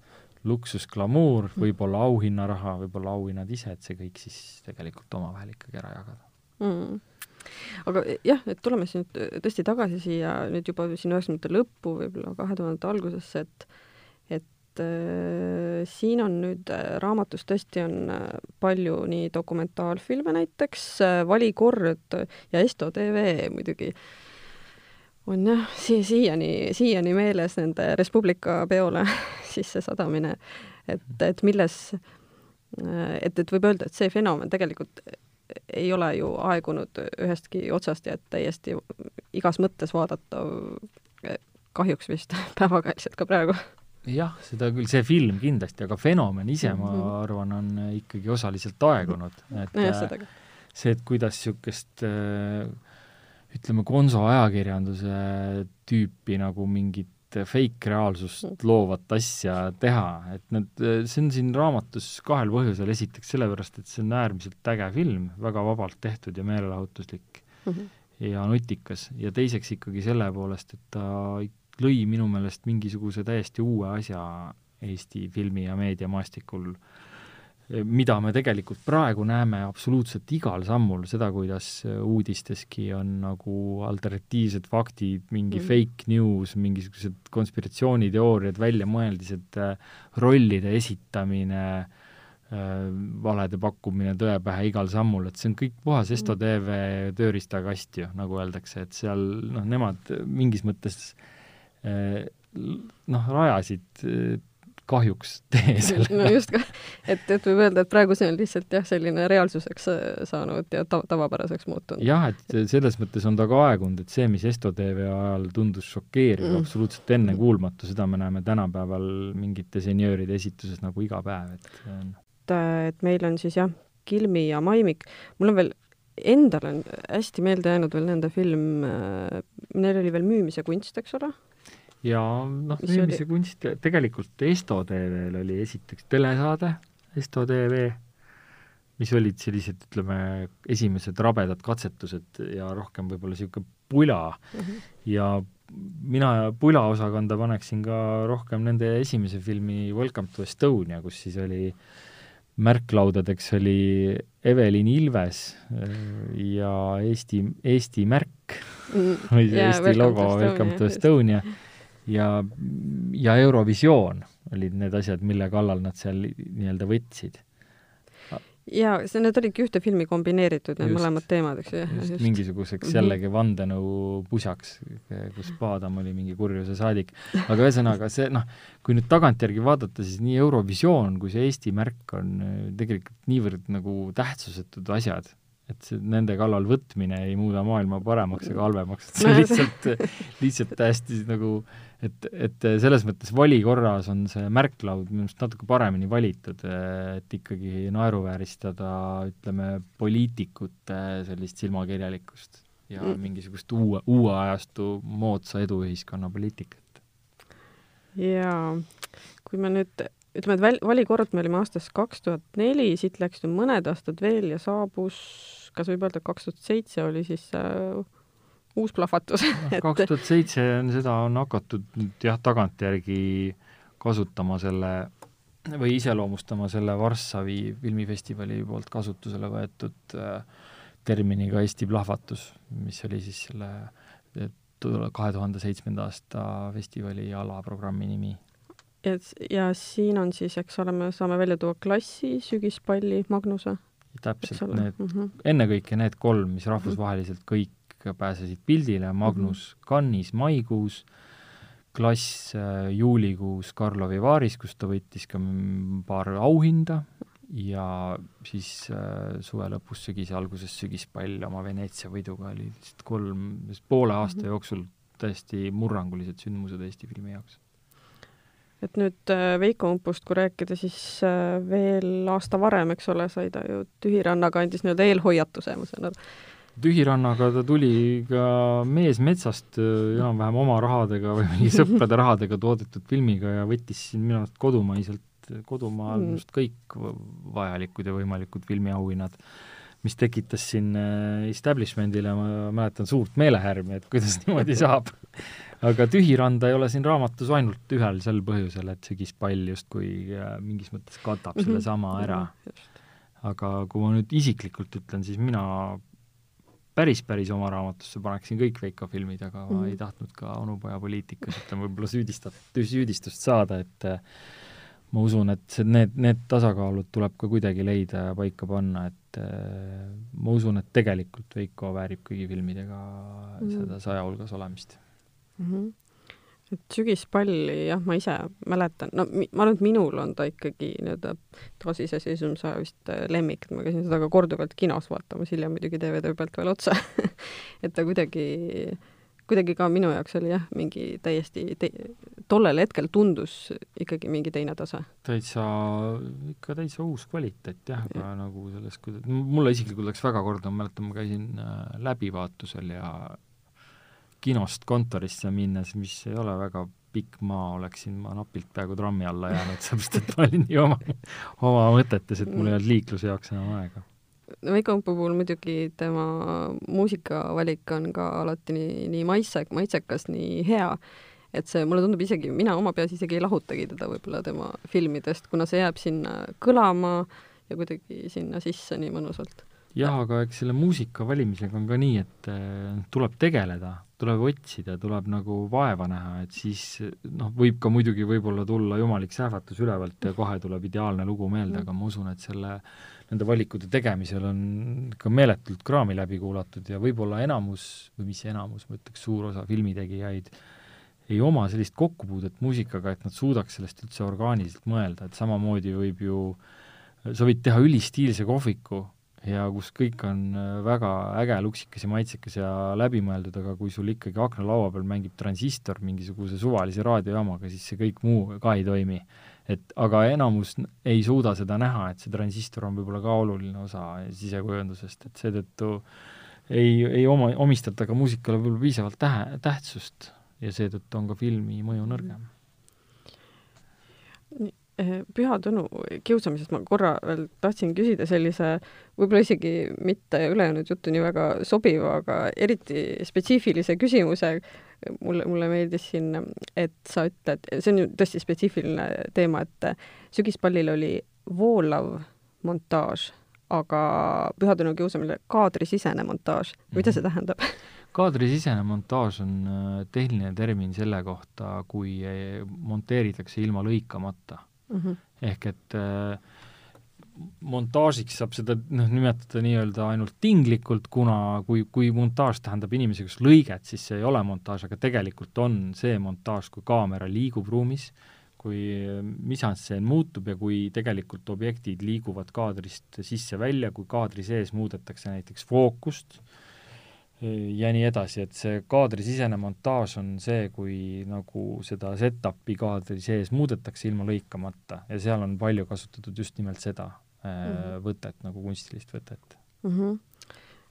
Speaker 2: luksusglamuur, võib-olla auhinnaraha, võib-olla auhinnad ise, et see kõik siis tegelikult omavahel ikkagi ära jagada
Speaker 1: mm. Aga jah, et tuleme siis nüüd tõesti tagasi siia nüüd juba siin üheksakümnendate lõppu, võib-olla kahe tuhandete algusesse, et et äh, siin on nüüd raamatus tõesti on palju nii dokumentaalfilme näiteks äh,, Valikord ja Esto tv muidugi on jah, sii-, siiani, siiani meeles nende Res Publica peole sissesadamine, et, et milles, et, et võib öelda, et see fenomen tegelikult ei ole ju aegunud ühestki otsast ja et täiesti igas mõttes vaadatav kahjuks vist päevakajaliselt ka praegu.
Speaker 2: jah, seda küll, see film kindlasti, aga fenomen ise, ma -hmm. arvan, on ikkagi osaliselt aegunud, et no, see, et kuidas niisugust ütleme, konso ajakirjanduse tüüpi nagu mingit fake reaalsust mm. loovat asja teha, et need, see on siin raamatus kahel põhjusel, esiteks sellepärast, et see on äärmiselt äge film, väga vabalt tehtud ja meelelahutuslik mm -hmm. ja nutikas, ja teiseks ikkagi selle poolest, et ta lõi minu meelest mingisuguse täiesti uue asja Eesti filmi- ja meediamaastikul äh, mida me tegelikult praegu näeme absoluutselt igal sammul, seda, kuidas uudisteski on nagu alternatiivsed faktid, mingi mm. fake news, mingisugused konspiratsiooniteooriad, väljamõeldised, äh, rollide esitamine, äh, valede pakkumine tõe pähe igal sammul, et see on kõik puhas Esto mm. TV tööriistakast ju, nagu öeldakse, et seal noh, nemad mingis mõttes äh, noh, rajasid kahjuks tee selle.
Speaker 1: no just ka, et, et võib öelda, et praegu see on lihtsalt jah, selline reaalsuseks äh, saanud ja ta-, tavapäraseks muutunud.
Speaker 2: jah, et selles mõttes on ta ka aegunud, et see, mis Esto tv ajal tundus šokeeriv mm., absoluutselt ennekuulmatu, seda me näeme tänapäeval mingite senjööride esituses nagu iga päev, et
Speaker 1: et, et meil on siis jah, Kilmi ja Maimik, mul on veel endal on hästi meelde jäänud veel nende film, äh, neil oli veel Müümise kunst, eks ole
Speaker 2: ja noh, müümise oli... kunst, tegelikult Esto TV-l oli esiteks telesaade Esto TV, mis olid sellised, ütleme, esimesed rabedad katsetused ja rohkem võib-olla niisugune pula. Mm -hmm. ja mina pulaosakonda paneksin ka rohkem nende esimese filmi Welcome to Estonia, kus siis oli märklaudadeks oli Evelin Ilves äh, ja Eesti, Eesti märk mm, või see yeah, Eesti logo Welcome to Estonia ja, ja Eurovisioon olid need asjad, mille kallal nad seal nii-öelda võtsid.
Speaker 1: jaa, see, need olidki ühte filmi kombineeritud, need
Speaker 2: Just.
Speaker 1: mõlemad teemad, eks ju, jah.
Speaker 2: just mingisuguseks
Speaker 1: Mhm.
Speaker 2: jällegi vandenõu pusaks, kus Paadam oli mingi kurjuse saadik. aga ühesõnaga see, noh, kui nüüd tagantjärgi vaadata, siis nii Eurovisioon kui see Eesti märk on äh, tegelikult niivõrd nagu tähtsusetud asjad, et see nende kallal võtmine ei muuda maailma paremaks ega halvemaks, et see lihtsalt, lihtsalt täiesti nagu et, et selles mõttes vali korras on see märklaud minu arust natuke paremini valitud, et ikkagi naeruvääristada, ütleme, poliitikute sellist silmakirjalikkust ja
Speaker 1: Mm.
Speaker 2: mingisugust uue, uue ajastu moodsa eduühiskonna poliitikat.
Speaker 1: jaa, kui me nüüd ütleme, et väl-, valikord me olime aastast kaks tuhat neli, siit läks nüüd mõned aastad veel ja saabus, kas võib öelda, kaks tuhat seitse oli siis äh, uus plahvatus
Speaker 2: noh, kaks tuhat seitse on, seda on hakatud nüüd jah, tagantjärgi kasutama selle või iseloomustama selle Varssavi filmifestivali poolt kasutusele võetud äh, terminiga Eesti plahvatus, mis oli siis selle kahe tuhande seitsmenda aasta festivali alaprogrammi nimi.
Speaker 1: Et ja siin on siis, eks ole, me saame välja tuua Klassi, Sügispalli, Magnuse,
Speaker 2: täpselt need,
Speaker 1: mm. -hmm.
Speaker 2: ennekõike need kolm, mis rahvusvaheliselt kõik pääsesid pildile, Magnus Cannes'is maikuus, klass äh, juulikuus Karlovi Vaaris, kus ta võitis ka paar auhinda ja siis äh, suve lõpus, sügise alguses sügispall oma Veneetsia võiduga oli lihtsalt kolm, poole aasta
Speaker 1: Mhm.
Speaker 2: jooksul täiesti murrangulised sündmused Eesti filmi jaoks.
Speaker 1: Et nüüd äh, Veiko Umpust, kui rääkida, siis äh, veel aasta varem, eks ole, sai ta ju Tühirannaga andis nii-öelda eelhoiatuse, ma saan aru.
Speaker 2: tühirannaga ta tuli ka Mees metsast äh, enam-vähem oma rahadega või mingi sõprade rahadega toodetud filmiga ja võttis siin minu arust kodumaiselt, kodumaal
Speaker 1: Mm.
Speaker 2: minu arust kõik vajalikud ja võimalikud filmiauhinnad, mis tekitas siin establishment'ile, ma mäletan, suurt meelehärmi, et kuidas niimoodi saab. Aga Tühiranda ei ole siin raamatus ainult ühel sel põhjusel, et sügispall justkui äh, mingis mõttes katab
Speaker 1: Mhm.
Speaker 2: sellesama ära aga kui ma nüüd isiklikult ütlen, siis mina päris, päris oma raamatusse paneksin kõik Veiko filmid, aga mm -hmm. ma
Speaker 1: Mhm.
Speaker 2: ei tahtnud ka onupoja poliitikas, ütleme, võib-olla süüdistat-, süüdistust saada, et äh, ma usun, et see, need, need tasakaalud tuleb ka kuidagi leida ja paika panna, et äh, ma usun, et tegelikult Veiko väärib kõigi filmidega mm
Speaker 1: Mhm.
Speaker 2: -hmm. seda saja hulgas olemist.
Speaker 1: Mm. -hmm. et sügispalli jah, ma ise mäletan, no ma arvan, et minul on ta ikkagi nii-öelda taasiseseisvumise aja vist äh, lemmik, et ma käisin seda ka korduvalt kinos vaatamas, hiljem muidugi DVD pealt veel otsa et ta kuidagi, kuidagi ka minu jaoks oli jah, mingi täiesti te, tollel hetkel tundus ikkagi mingi teine tase.
Speaker 2: täitsa, ikka täitsa uus kvaliteet jah, aga nagu selles, mulle isiklikult läks väga korda, ma mäletan, ma käisin äh, läbivaatusel ja kinost kontorisse minnes, mis ei ole väga pikk maa, oleksin ma napilt peaaegu trammi alla jäänud, sellepärast et ma olin nii oma, oma mõtetes, et mul ei olnud liikluse jaoks enam aega.
Speaker 1: Veiko puhul muidugi tema muusikavalik on ka alati nii, nii maitse, maitsekas, nii hea, et see, mulle tundub isegi, mina oma peas isegi ei lahutagi teda võib-olla tema filmidest, kuna see jääb sinna kõlama ja kuidagi sinna sisse nii mõnusalt.
Speaker 2: jah, aga eks selle muusika valimisega on ka nii, et äh, tuleb tegeleda, tuleb otsida, tuleb nagu vaeva näha, et siis noh, võib ka muidugi võib-olla tulla jumalik sähvatus ülevalt ja kohe tuleb ideaalne lugu meelde, aga ma usun, et selle, nende valikute tegemisel on ikka meeletult kraami läbi kuulatud ja võib-olla enamus, või mis enamus, ma ütleks, suur osa filmitegijaid ei oma sellist kokkupuudet muusikaga, et nad suudaks sellest üldse orgaaniliselt mõelda, et samamoodi võib ju, sa võid teha ülistiilse kohviku ja kus kõik on äh, väga äge, luksikas ja maitsekas ja läbimõeldud, aga kui sul ikkagi aknalaua peal mängib transistor mingisuguse suvalise raadiojaamaga, siis see kõik muu ka ei toimi. et aga enamus ei suuda seda näha, et see transistor on võib-olla ka oluline osa sisekujundusest, et seetõttu ei, ei oma, omistata ka muusikale võib-olla piisavalt tähe, tähtsust ja seetõttu on ka filmi mõju nõrgem.
Speaker 1: Püha Tõnu kiusamisest ma korra veel tahtsin küsida sellise võib-olla isegi mitte ülejäänud juttu nii väga sobiva, aga eriti spetsiifilise küsimuse. mulle, mulle meeldis siin, et sa ütled, see on ju tõesti spetsiifiline teema, et sügispallil oli voolav montaaž, aga Püha Tõnu kiusamine kaadrisisene montaaž. mida see tähendab?
Speaker 2: kaadrisisene montaaž on äh, tehniline termin selle kohta, kui äh, monteeritakse ilma lõikamata
Speaker 1: Mm -hmm.
Speaker 2: ehk et äh, montaažiks saab seda noh, nimetada nii-öelda ainult tinglikult, kuna kui, kui montaaž tähendab inimese jaoks lõiget, siis see ei ole montaaž, aga tegelikult on see montaaž, kui kaamera liigub ruumis, kui misantseen muutub ja kui tegelikult objektid liiguvad kaadrist sisse-välja, kui kaadri sees muudetakse näiteks fookust ja nii edasi, et see kaadrisisene montaaž on see, kui nagu seda set-up'i kaadri sees muudetakse ilma lõikamata ja seal on palju kasutatud just nimelt seda mm -hmm. võtet, nagu kunstilist võtet
Speaker 1: mm. -hmm.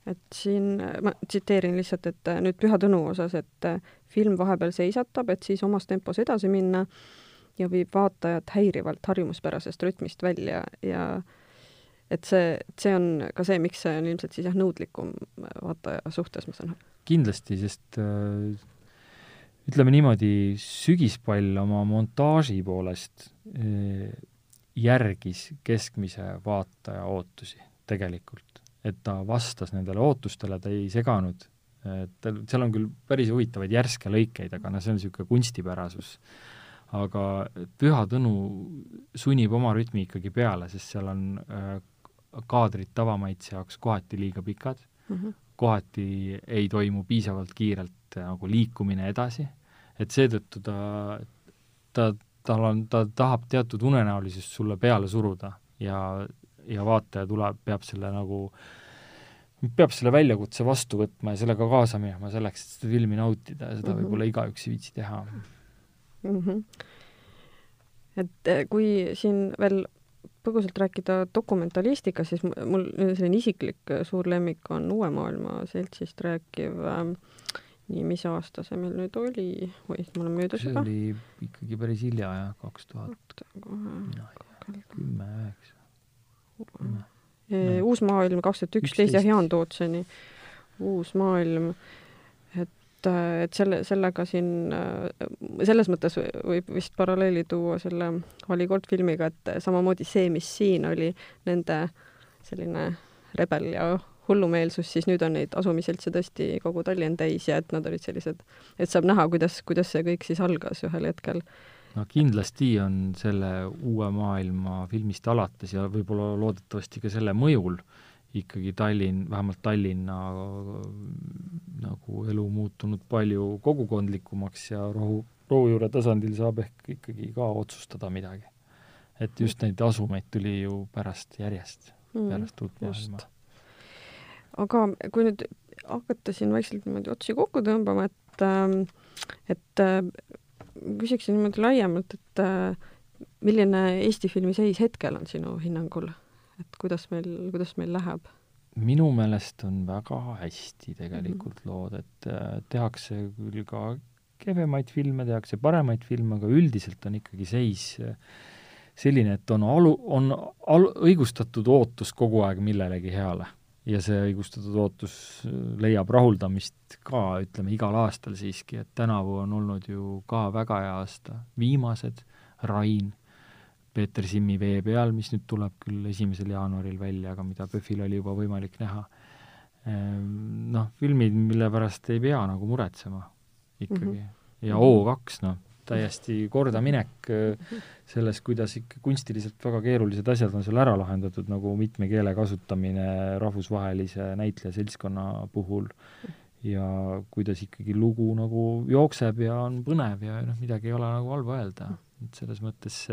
Speaker 1: et siin ma tsiteerin lihtsalt, et äh, nüüd Püha Tõnu osas, et äh, film vahepeal seisatab, et siis omas tempos edasi minna ja viib vaatajat häirivalt harjumuspärasest rütmist välja ja et see, see on ka see, miks see on ilmselt siis jah, nõudlikum vaataja suhtes, ma saan aru.
Speaker 2: kindlasti, sest äh, ütleme niimoodi, Sügispall oma montaaži poolest äh, järgis keskmise vaataja ootusi tegelikult. et ta vastas nendele ootustele, ta ei seganud, et seal on küll päris huvitavaid järske lõikeid, aga noh, see on niisugune kunstipärasus. aga Püha Tõnu sunnib oma rütmi ikkagi peale, sest seal on äh, kaadrid tavamaitse jaoks kohati liiga pikad mm, -hmm. kohati ei toimu piisavalt kiirelt äh, nagu liikumine edasi, et seetõttu ta, ta tal on, ta tahab teatud unenäolisust sulle peale suruda ja, ja vaataja tuleb, peab selle nagu, peab selle väljakutse vastu võtma ja sellega kaasa minema selleks, et seda filmi nautida ja seda mm -hmm. võib-olla igaüks ei viitsi teha
Speaker 1: mm. -hmm. et eh, kui siin veel põgusalt rääkida dokumentalistikast, siis mul selline isiklik suur lemmik on Uue Maailma Seltsist rääkiv äh, nii, mis aasta see meil nüüd oli? oi, ma olen möödas
Speaker 2: juba. see oli ikkagi päris hilja jah, kaks tuhat, mina ei tea, kümme, üheksa.
Speaker 1: uus maailm kaks tuhat üksteist ja Jaan Tootseni Uus maailm, et, et selle, sellega siin, selles mõttes võib vist paralleeli tuua selle Valikord filmiga, et samamoodi see, mis siin oli nende selline rebel ja hullumeelsus, siis nüüd on neid asumiseltse tõesti kogu Tallinn täis ja et nad olid sellised, et saab näha, kuidas, kuidas see kõik siis algas ühel hetkel.
Speaker 2: no kindlasti on selle uue maailma filmist alates ja võib-olla loodetavasti ka selle mõjul ikkagi Tallinn, vähemalt Tallinna nagu elu muutunud palju kogukondlikumaks ja rohu, rohujuure tasandil saab ehk ikkagi ka otsustada midagi. et just neid asumeid tuli ju pärast järjest mm,, pärast uut maailma.
Speaker 1: Aga kui nüüd hakata siin vaikselt niimoodi otsi kokku tõmbama, et, ähm, et äh, küsiksin niimoodi laiemalt, et äh, milline Eesti filmi seis hetkel on sinu hinnangul, et kuidas meil, kuidas meil läheb?
Speaker 2: minu meelest on väga hästi tegelikult mm -hmm. lood, et äh, tehakse küll ka kehvemaid filme, tehakse paremaid filme, aga üldiselt on ikkagi seis selline, et on alu, on al-, õigustatud ootus kogu aeg millelegi heale ja see õigustatud ootus leiab rahuldamist ka, ütleme, igal aastal siiski, et tänavu on olnud ju ka väga hea aasta, viimased, Rain, Peeter Simmi Vee peal, mis nüüd tuleb küll esimesel jaanuaril välja, aga mida PÖFFil oli juba võimalik näha. Ehm, noh, filmid, mille pärast ei pea nagu muretsema ikkagi mm. -hmm. ja O2, noh, täiesti kordaminek äh, selles, kuidas ikka kunstiliselt väga keerulised asjad on seal ära lahendatud, nagu mitme keele kasutamine rahvusvahelise näitlejaseltskonna puhul ja kuidas ikkagi lugu nagu jookseb ja on põnev ja noh, midagi ei ole nagu halba öelda. et selles mõttes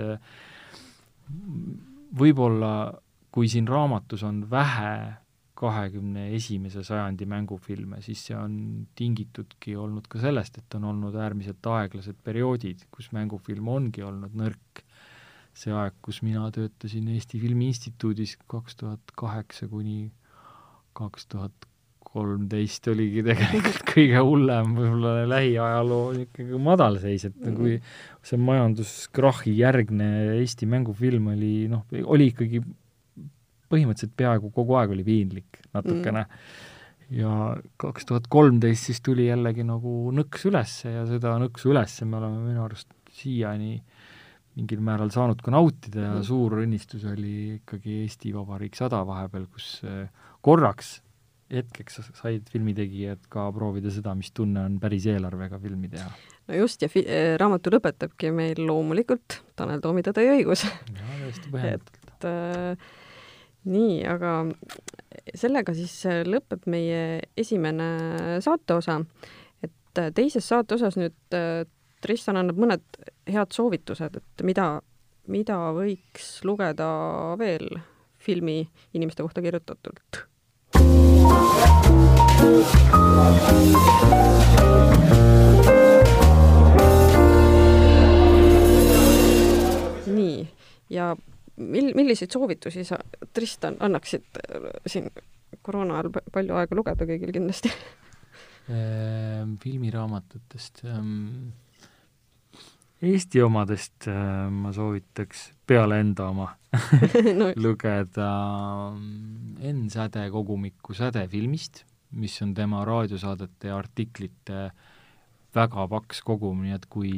Speaker 2: võib-olla kui siin raamatus on vähe kahekümne esimese sajandi mängufilme, siis see on tingitudki olnud ka sellest, et on olnud äärmiselt aeglased perioodid, kus mängufilm ongi olnud nõrk. see aeg, kus mina töötasin Eesti Filmi Instituudis kaks tuhat kaheksa kuni kaks tuhat kolmteist oligi tegelikult kõige hullem võib-olla lähiajaloo niisugune madalseis, et mm. kui see majanduskrahhi järgne Eesti mängufilm oli noh, oli ikkagi põhimõtteliselt peaaegu kogu aeg oli piinlik natukene mm.. ja kaks tuhat kolmteist siis tuli jällegi nagu nõks üles ja seda nõksu üles me oleme minu arust siiani mingil määral saanud ka nautida ja mm. suur õnnistus oli ikkagi Eesti Vabariik sada vahepeal, kus eh, korraks hetkeks said filmitegijad ka proovida seda, mis tunne on päris eelarvega filmi teha.
Speaker 1: no just, ja fi-, eh, raamatu lõpetabki meil loomulikult Tanel Toomi Tõde ja õigus.
Speaker 2: jaa, täiesti põhjendatult.
Speaker 1: et äh, nii, aga sellega siis lõpeb meie esimene saateosa, et teises saateosas nüüd Tristan annab mõned head soovitused, et mida, mida võiks lugeda veel filmi inimeste kohta kirjutatult. Nii, ja mil-, milliseid soovitusi sa, Tristan, annaksid äh, siin koroona ajal palju aega lugeda kõigil kindlasti
Speaker 2: ehm, filmiraamatutest ähm,? Eesti omadest äh, ma soovitaks peale enda oma no. lugeda ähm, Enn Säde kogumikku Säde filmist, mis on tema raadiosaadete ja artiklite väga paks kogum, nii et kui,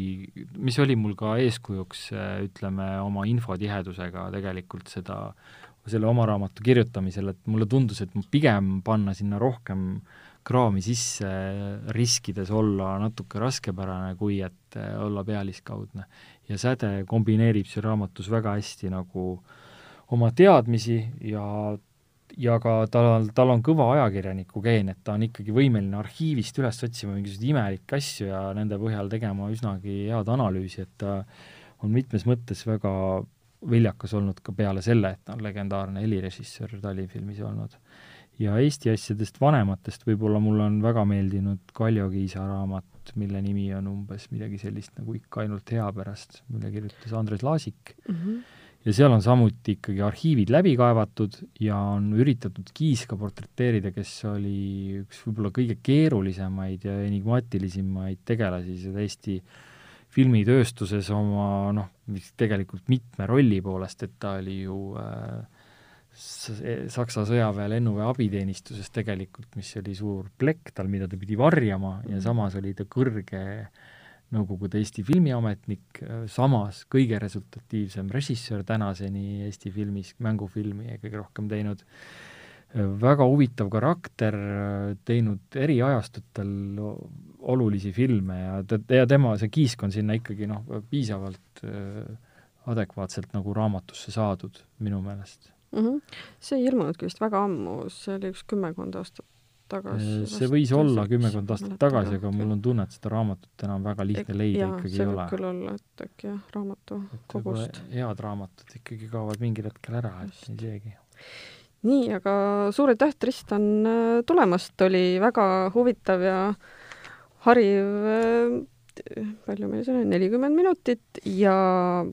Speaker 2: mis oli mul ka eeskujuks, äh, ütleme, oma infotihedusega tegelikult seda, selle oma raamatu kirjutamisel, et mulle tundus, et pigem panna sinna rohkem äh, kraami sisse, riskides olla natuke raskepärane, kui et eh, olla pealiskaudne. ja Säde kombineerib siin raamatus väga hästi nagu oma teadmisi ja ja ka tal, tal on kõva ajakirjaniku geen, et ta on ikkagi võimeline arhiivist üles otsima mingisuguseid imelikke asju ja nende põhjal tegema üsnagi head analüüsi, et ta on mitmes mõttes väga viljakas olnud ka peale selle, et ta on legendaarne helirežissöör Tallinnfilmis olnud ja Eesti asjadest vanematest võib-olla mulle on väga meeldinud Kaljo Kiisa raamat, mille nimi on umbes midagi sellist nagu ikka ainult hea pärast, mille kirjutas Andres Laasik mm. -hmm. ja seal on samuti ikkagi arhiivid läbi kaevatud ja on üritatud Kiiska portreteerida, kes oli üks võib-olla kõige keerulisemaid ja enigmatilisemaid tegelasi seda Eesti filmitööstuses oma noh, tegelikult mitme rolli poolest, et ta oli ju äh, Saksa sõjaväe lennuväe abiteenistuses tegelikult, mis oli suur plekk tal, mida ta pidi varjama ja mhm. samas oli ta kõrge Nõukogude Eesti filmiametnik, samas kõige resultatiivsem režissöör tänaseni Eesti filmis, mängufilmi kõige rohkem teinud, väga huvitav karakter, teinud eri ajastutel olulisi filme ja ta, ja tema, see kiisk on sinna ikkagi noh, piisavalt adekvaatselt nagu raamatusse saadud minu meelest
Speaker 1: mm. -hmm. see ei ilmunudki vist väga ammu, see oli üks kümmekond aastat tagasi.
Speaker 2: see võis olla kümmekond aastat tagasi, aga mul on tunne, et seda raamatut enam väga lihtne leida
Speaker 1: jah,
Speaker 2: ikkagi ei ole.
Speaker 1: küll olla, et äkki jah, raamatukogust.
Speaker 2: head raamatud ikkagi kaovad mingil hetkel ära, et nii seegi.
Speaker 1: nii, aga suur aitäh, Tristan, äh, tulemast, oli väga huvitav ja hariv äh, palju meil siin on, nelikümmend minutit ja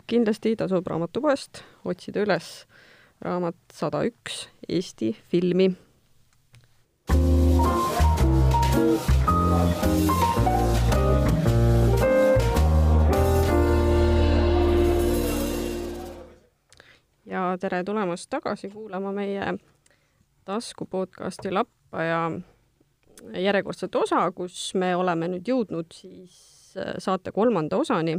Speaker 1: kindlasti tasub raamatupoest otsida üles raamat sada üks Eesti filmi. ja tere tulemast tagasi kuulama meie tasku podcasti Lappa ja järjekordset osa, kus me oleme nüüd jõudnud siis saate kolmanda osani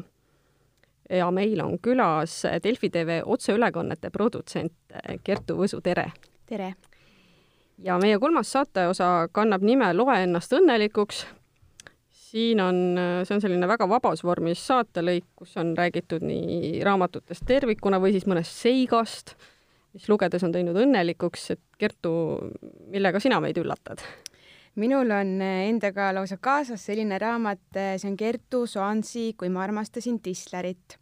Speaker 1: ja meil on külas Delfi tv otseülekannete produtsent Kertu Võsu, tere!
Speaker 3: tere!
Speaker 1: ja meie kolmas saateosa kannab nime Loe ennast õnnelikuks. siin on, see on selline väga vabas vormis saatelõik, kus on räägitud nii raamatutest tervikuna või siis mõnest seigast, mis lugedes on teinud õnnelikuks, et Kertu, millega sina meid üllatad?
Speaker 3: Minul on endaga lausa kaasas selline raamat, see on Kertu Soansi Kui ma armastasin Tislerit.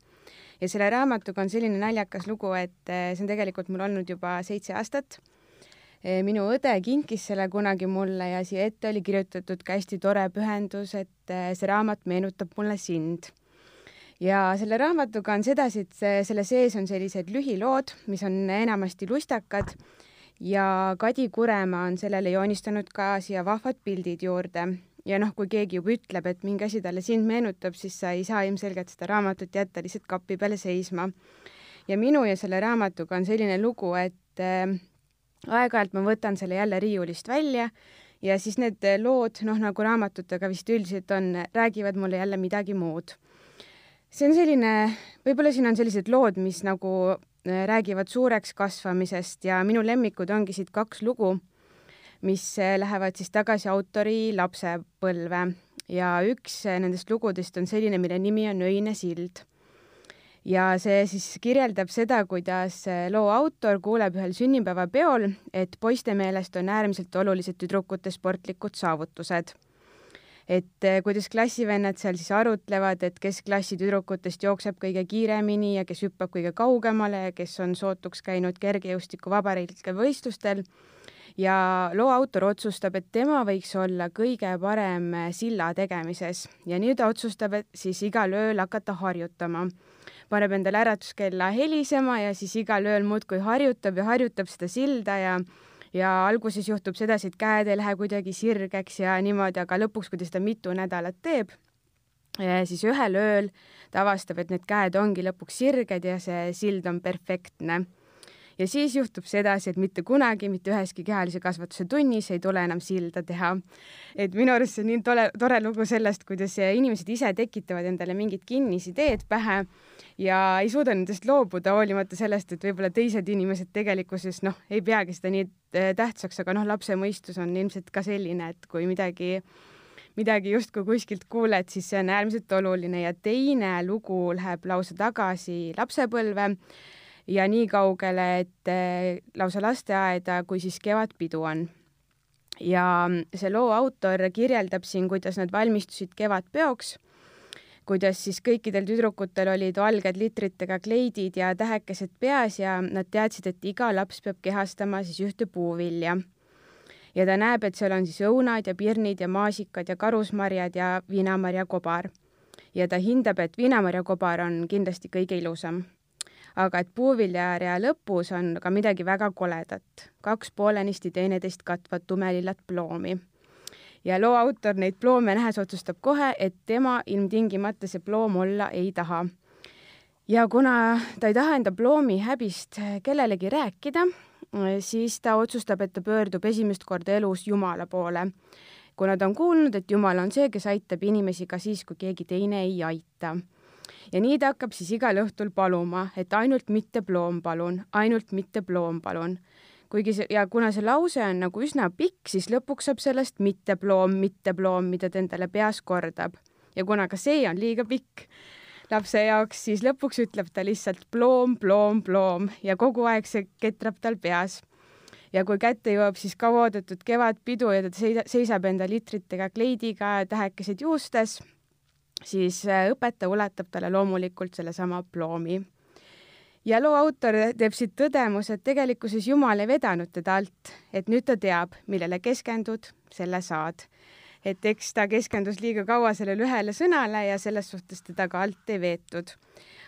Speaker 3: Ja selle raamatuga on selline naljakas lugu, et eh, see on tegelikult mul olnud juba seitse aastat. Eh, minu õde kinkis selle kunagi mulle ja siia ette oli kirjutatud ka hästi tore pühendus, et eh, see raamat meenutab mulle sind. Ja selle raamatuga on sedasi, et selle sees on sellised lühilood, mis on enamasti lustakad ja Kadi Kuremaa on sellele joonistanud ka siia vahvad pildid juurde ja noh, kui keegi juba ütleb, et mingi asi talle sind meenutab, siis sa ei saa ilmselgelt seda raamatut jätta lihtsalt kapi peale seisma. ja minu ja selle raamatuga on selline lugu, et äh, aeg-ajalt ma võtan selle jälle riiulist välja ja siis need lood, noh nagu raamatutega vist üldiselt on, räägivad mulle jälle midagi muud. see on selline, võib-olla siin on sellised lood, mis nagu räägivad suureks kasvamisest ja minu lemmikud ongi siit kaks lugu mis eh, lähevad siis tagasi autori lapsepõlve ja üks eh, nendest lugudest on selline, mille nimi on Öine sild. ja see siis kirjeldab seda, kuidas loo autor kuuleb ühel sünnipäevapeol, et poiste meelest on äärmiselt olulised tüdrukute sportlikud saavutused. Et eh, kuidas klassivennad seal siis arutlevad, et kes klassi tüdrukutest jookseb kõige kiiremini ja kes hüppab kõige kaugemale ja kes on sootuks käinud kergejõustiku vabariiklikel võistlustel. Ja loo autor otsustab, et tema võiks olla kõige parem silla tegemises. Ja nüüd ta otsustab, et siis igal ööl hakata harjutama. Paneb endale äratuskella helisema ja siis igal ööl muudkui harjutab ja harjutab seda silda ja ja alguses juhtub sedasi, et käed ei lähe kuidagi sirgeks ja niimoodi, aga lõpuks, kui ta seda mitu nädalat teeb, siis ühel ööl ta avastab, et need käed ongi lõpuks sirged ja see sild on perfektne ja siis juhtub sedasi, et mitte kunagi mitte üheski kehalise kasvatuse tunnis ei tule enam silda teha. et minu arust see on nii tore, tore lugu sellest, kuidas inimesed ise tekitavad endale mingid kinnisideed pähe ja ei suuda nendest loobuda, hoolimata sellest, et võib-olla teised inimesed tegelikkuses noh, ei peagi seda nii tähtsaks, aga noh, lapse mõistus on ilmselt ka selline, et kui midagi midagi justkui kuskilt kuuled, siis see on äärmiselt oluline ja teine lugu läheb lausa tagasi lapsepõlve ja nii kaugele, et eh, lausa lasteaeda, kui siis kevadpidu on. ja see loo autor kirjeldab siin, kuidas nad valmistusid kevadpeoks, kuidas siis kõikidel tüdrukutel olid valged litritega kleidid ja tähekesed peas ja nad teadsid, et iga laps peab kehastama siis ühte puuvilja ja ta näeb, et seal on siis õunad ja pirnid ja maasikad ja karusmarjad ja viinamarjakobar. ja ta hindab, et viinamarjakobar on kindlasti kõige ilusam aga et puuviljaaria lõpus on ka midagi väga koledat, kaks poolenisti teineteist katvat tumelillat ploomi. Ja loo autor neid ploome nähes otsustab kohe, et tema ilmtingimata see ploom olla ei taha. ja kuna ta ei taha enda ploomi häbist kellelegi rääkida, siis ta otsustab, et ta pöördub esimest korda elus Jumala poole kuna ta on kuulnud, et Jumal on see, kes aitab inimesi ka siis, kui keegi teine ei aita ja nii ta hakkab siis igal õhtul paluma, et ainult mitte ploom palun, ainult mitte ploom palun. Kuigi see ja kuna see lause on nagu üsna pikk, siis lõpuks saab sellest mitte ploom, mitte ploom, mida ta endale peas kordab. ja kuna ka see on liiga pikk lapse jaoks, siis lõpuks ütleb ta lihtsalt ploom, ploom, ploom ja kogu aeg see ketrab tal peas ja kui kätte jõuab siis kauaoodatud kevadpidu ja ta seisab enda litritega kleidiga tähekesed juustes siis äh, õpetaja ulatab talle loomulikult sellesama ploomi. Ja loo autor teeb siit tõdemuse, et tegelikkuses Jumal ei vedanud teda alt, et nüüd ta teab, millele keskendud, selle saad. et eks ta keskendus liiga kaua sellele ühele sõnale ja selles suhtes teda ka alt ei veetud.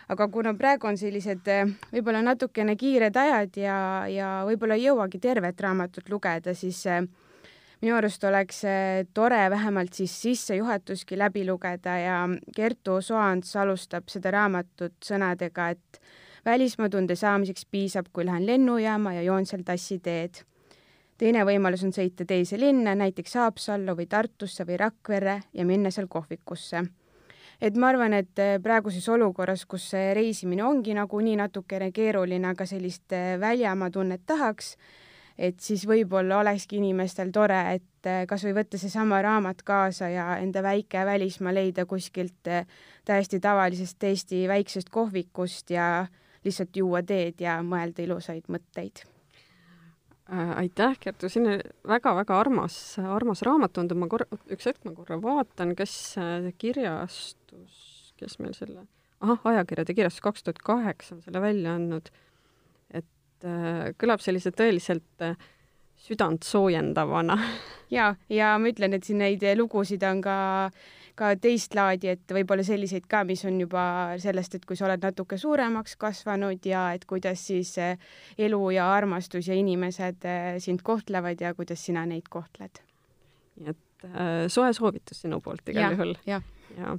Speaker 3: aga kuna praegu on sellised äh, võib-olla natukene kiired ajad ja, ja võib-olla ei jõuagi tervet raamatut lugeda, siis äh, minu arust oleks tore vähemalt siis sissejuhatuski läbi lugeda ja Kertu Soants alustab seda raamatut sõnadega, et välismaatunde saamiseks piisab, kui lähen lennujaama ja joon seal tassiteed. teine võimalus on sõita teise linna, näiteks Haapsallu või Tartusse või Rakverre ja minna seal kohvikusse et ma arvan, et praeguses olukorras, kus reisimine ongi nagunii natukene keeruline, aga sellist väljamaa tunnet tahaks, et siis võib-olla olekski inimestel tore, et eh, kas või võtta seesama raamat kaasa ja enda väike välismaa leida kuskilt täiesti tavalisest Eesti väiksest kohvikust ja lihtsalt juua teed ja mõelda ilusaid mõtteid
Speaker 1: äh, aitäh, Kertu, selline väga-väga armas, armas raamat on, ma korra, üks hetk ma korra vaatan, kes äh, kirjastus, kes meil selle, ahah, ajakirjade kirjastus kaks tuhat kaheksa on selle välja andnud et äh, kõlab sellise tõeliselt äh, südant soojendavana.
Speaker 3: ja, ja ma ütlen, et siin neid lugusid on ka, ka teist laadi, et võib-olla selliseid ka, mis on juba sellest, et kui sa oled natuke suuremaks kasvanud ja et kuidas siis äh, elu ja armastus ja inimesed sind kohtlevad ja kuidas sina neid kohtled.
Speaker 1: nii et äh, soe soovitus sinu poolt igal juhul.
Speaker 3: ja,
Speaker 1: ja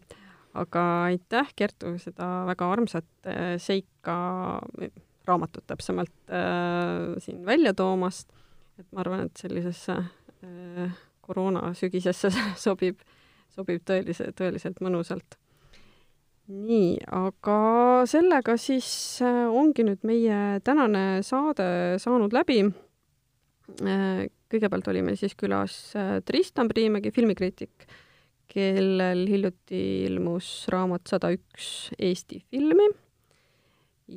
Speaker 1: aga aitäh, Kertu, seda väga armsat äh, seika raamatut täpsemalt äh, siin välja toomast. et ma arvan, et sellisesse äh, koroona sügisesse sobib, sobib tõelise, tõeliselt mõnusalt. nii, aga sellega siis äh, ongi nüüd meie tänane saade saanud läbi äh,. kõigepealt oli meil siis külas äh, Tristan Priimägi, filmikriitik, kellel hiljuti ilmus raamat Sada üks Eesti filmi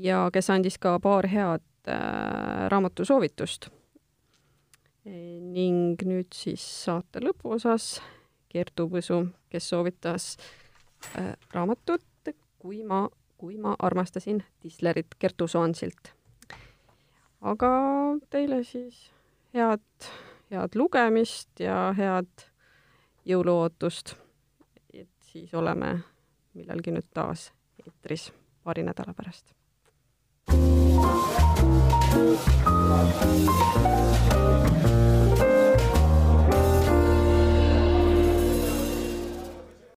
Speaker 1: ja kes andis ka paar head raamatusoovitust ning nüüd siis saate lõpuosas Kertu Võsu, kes soovitas äh, raamatut Kui ma, kui ma armastasin Tislerit Kertu Soansilt. aga teile siis head, head lugemist ja head jõuluootust. et siis oleme millalgi nüüd taas eetris paari nädala pärast. thank you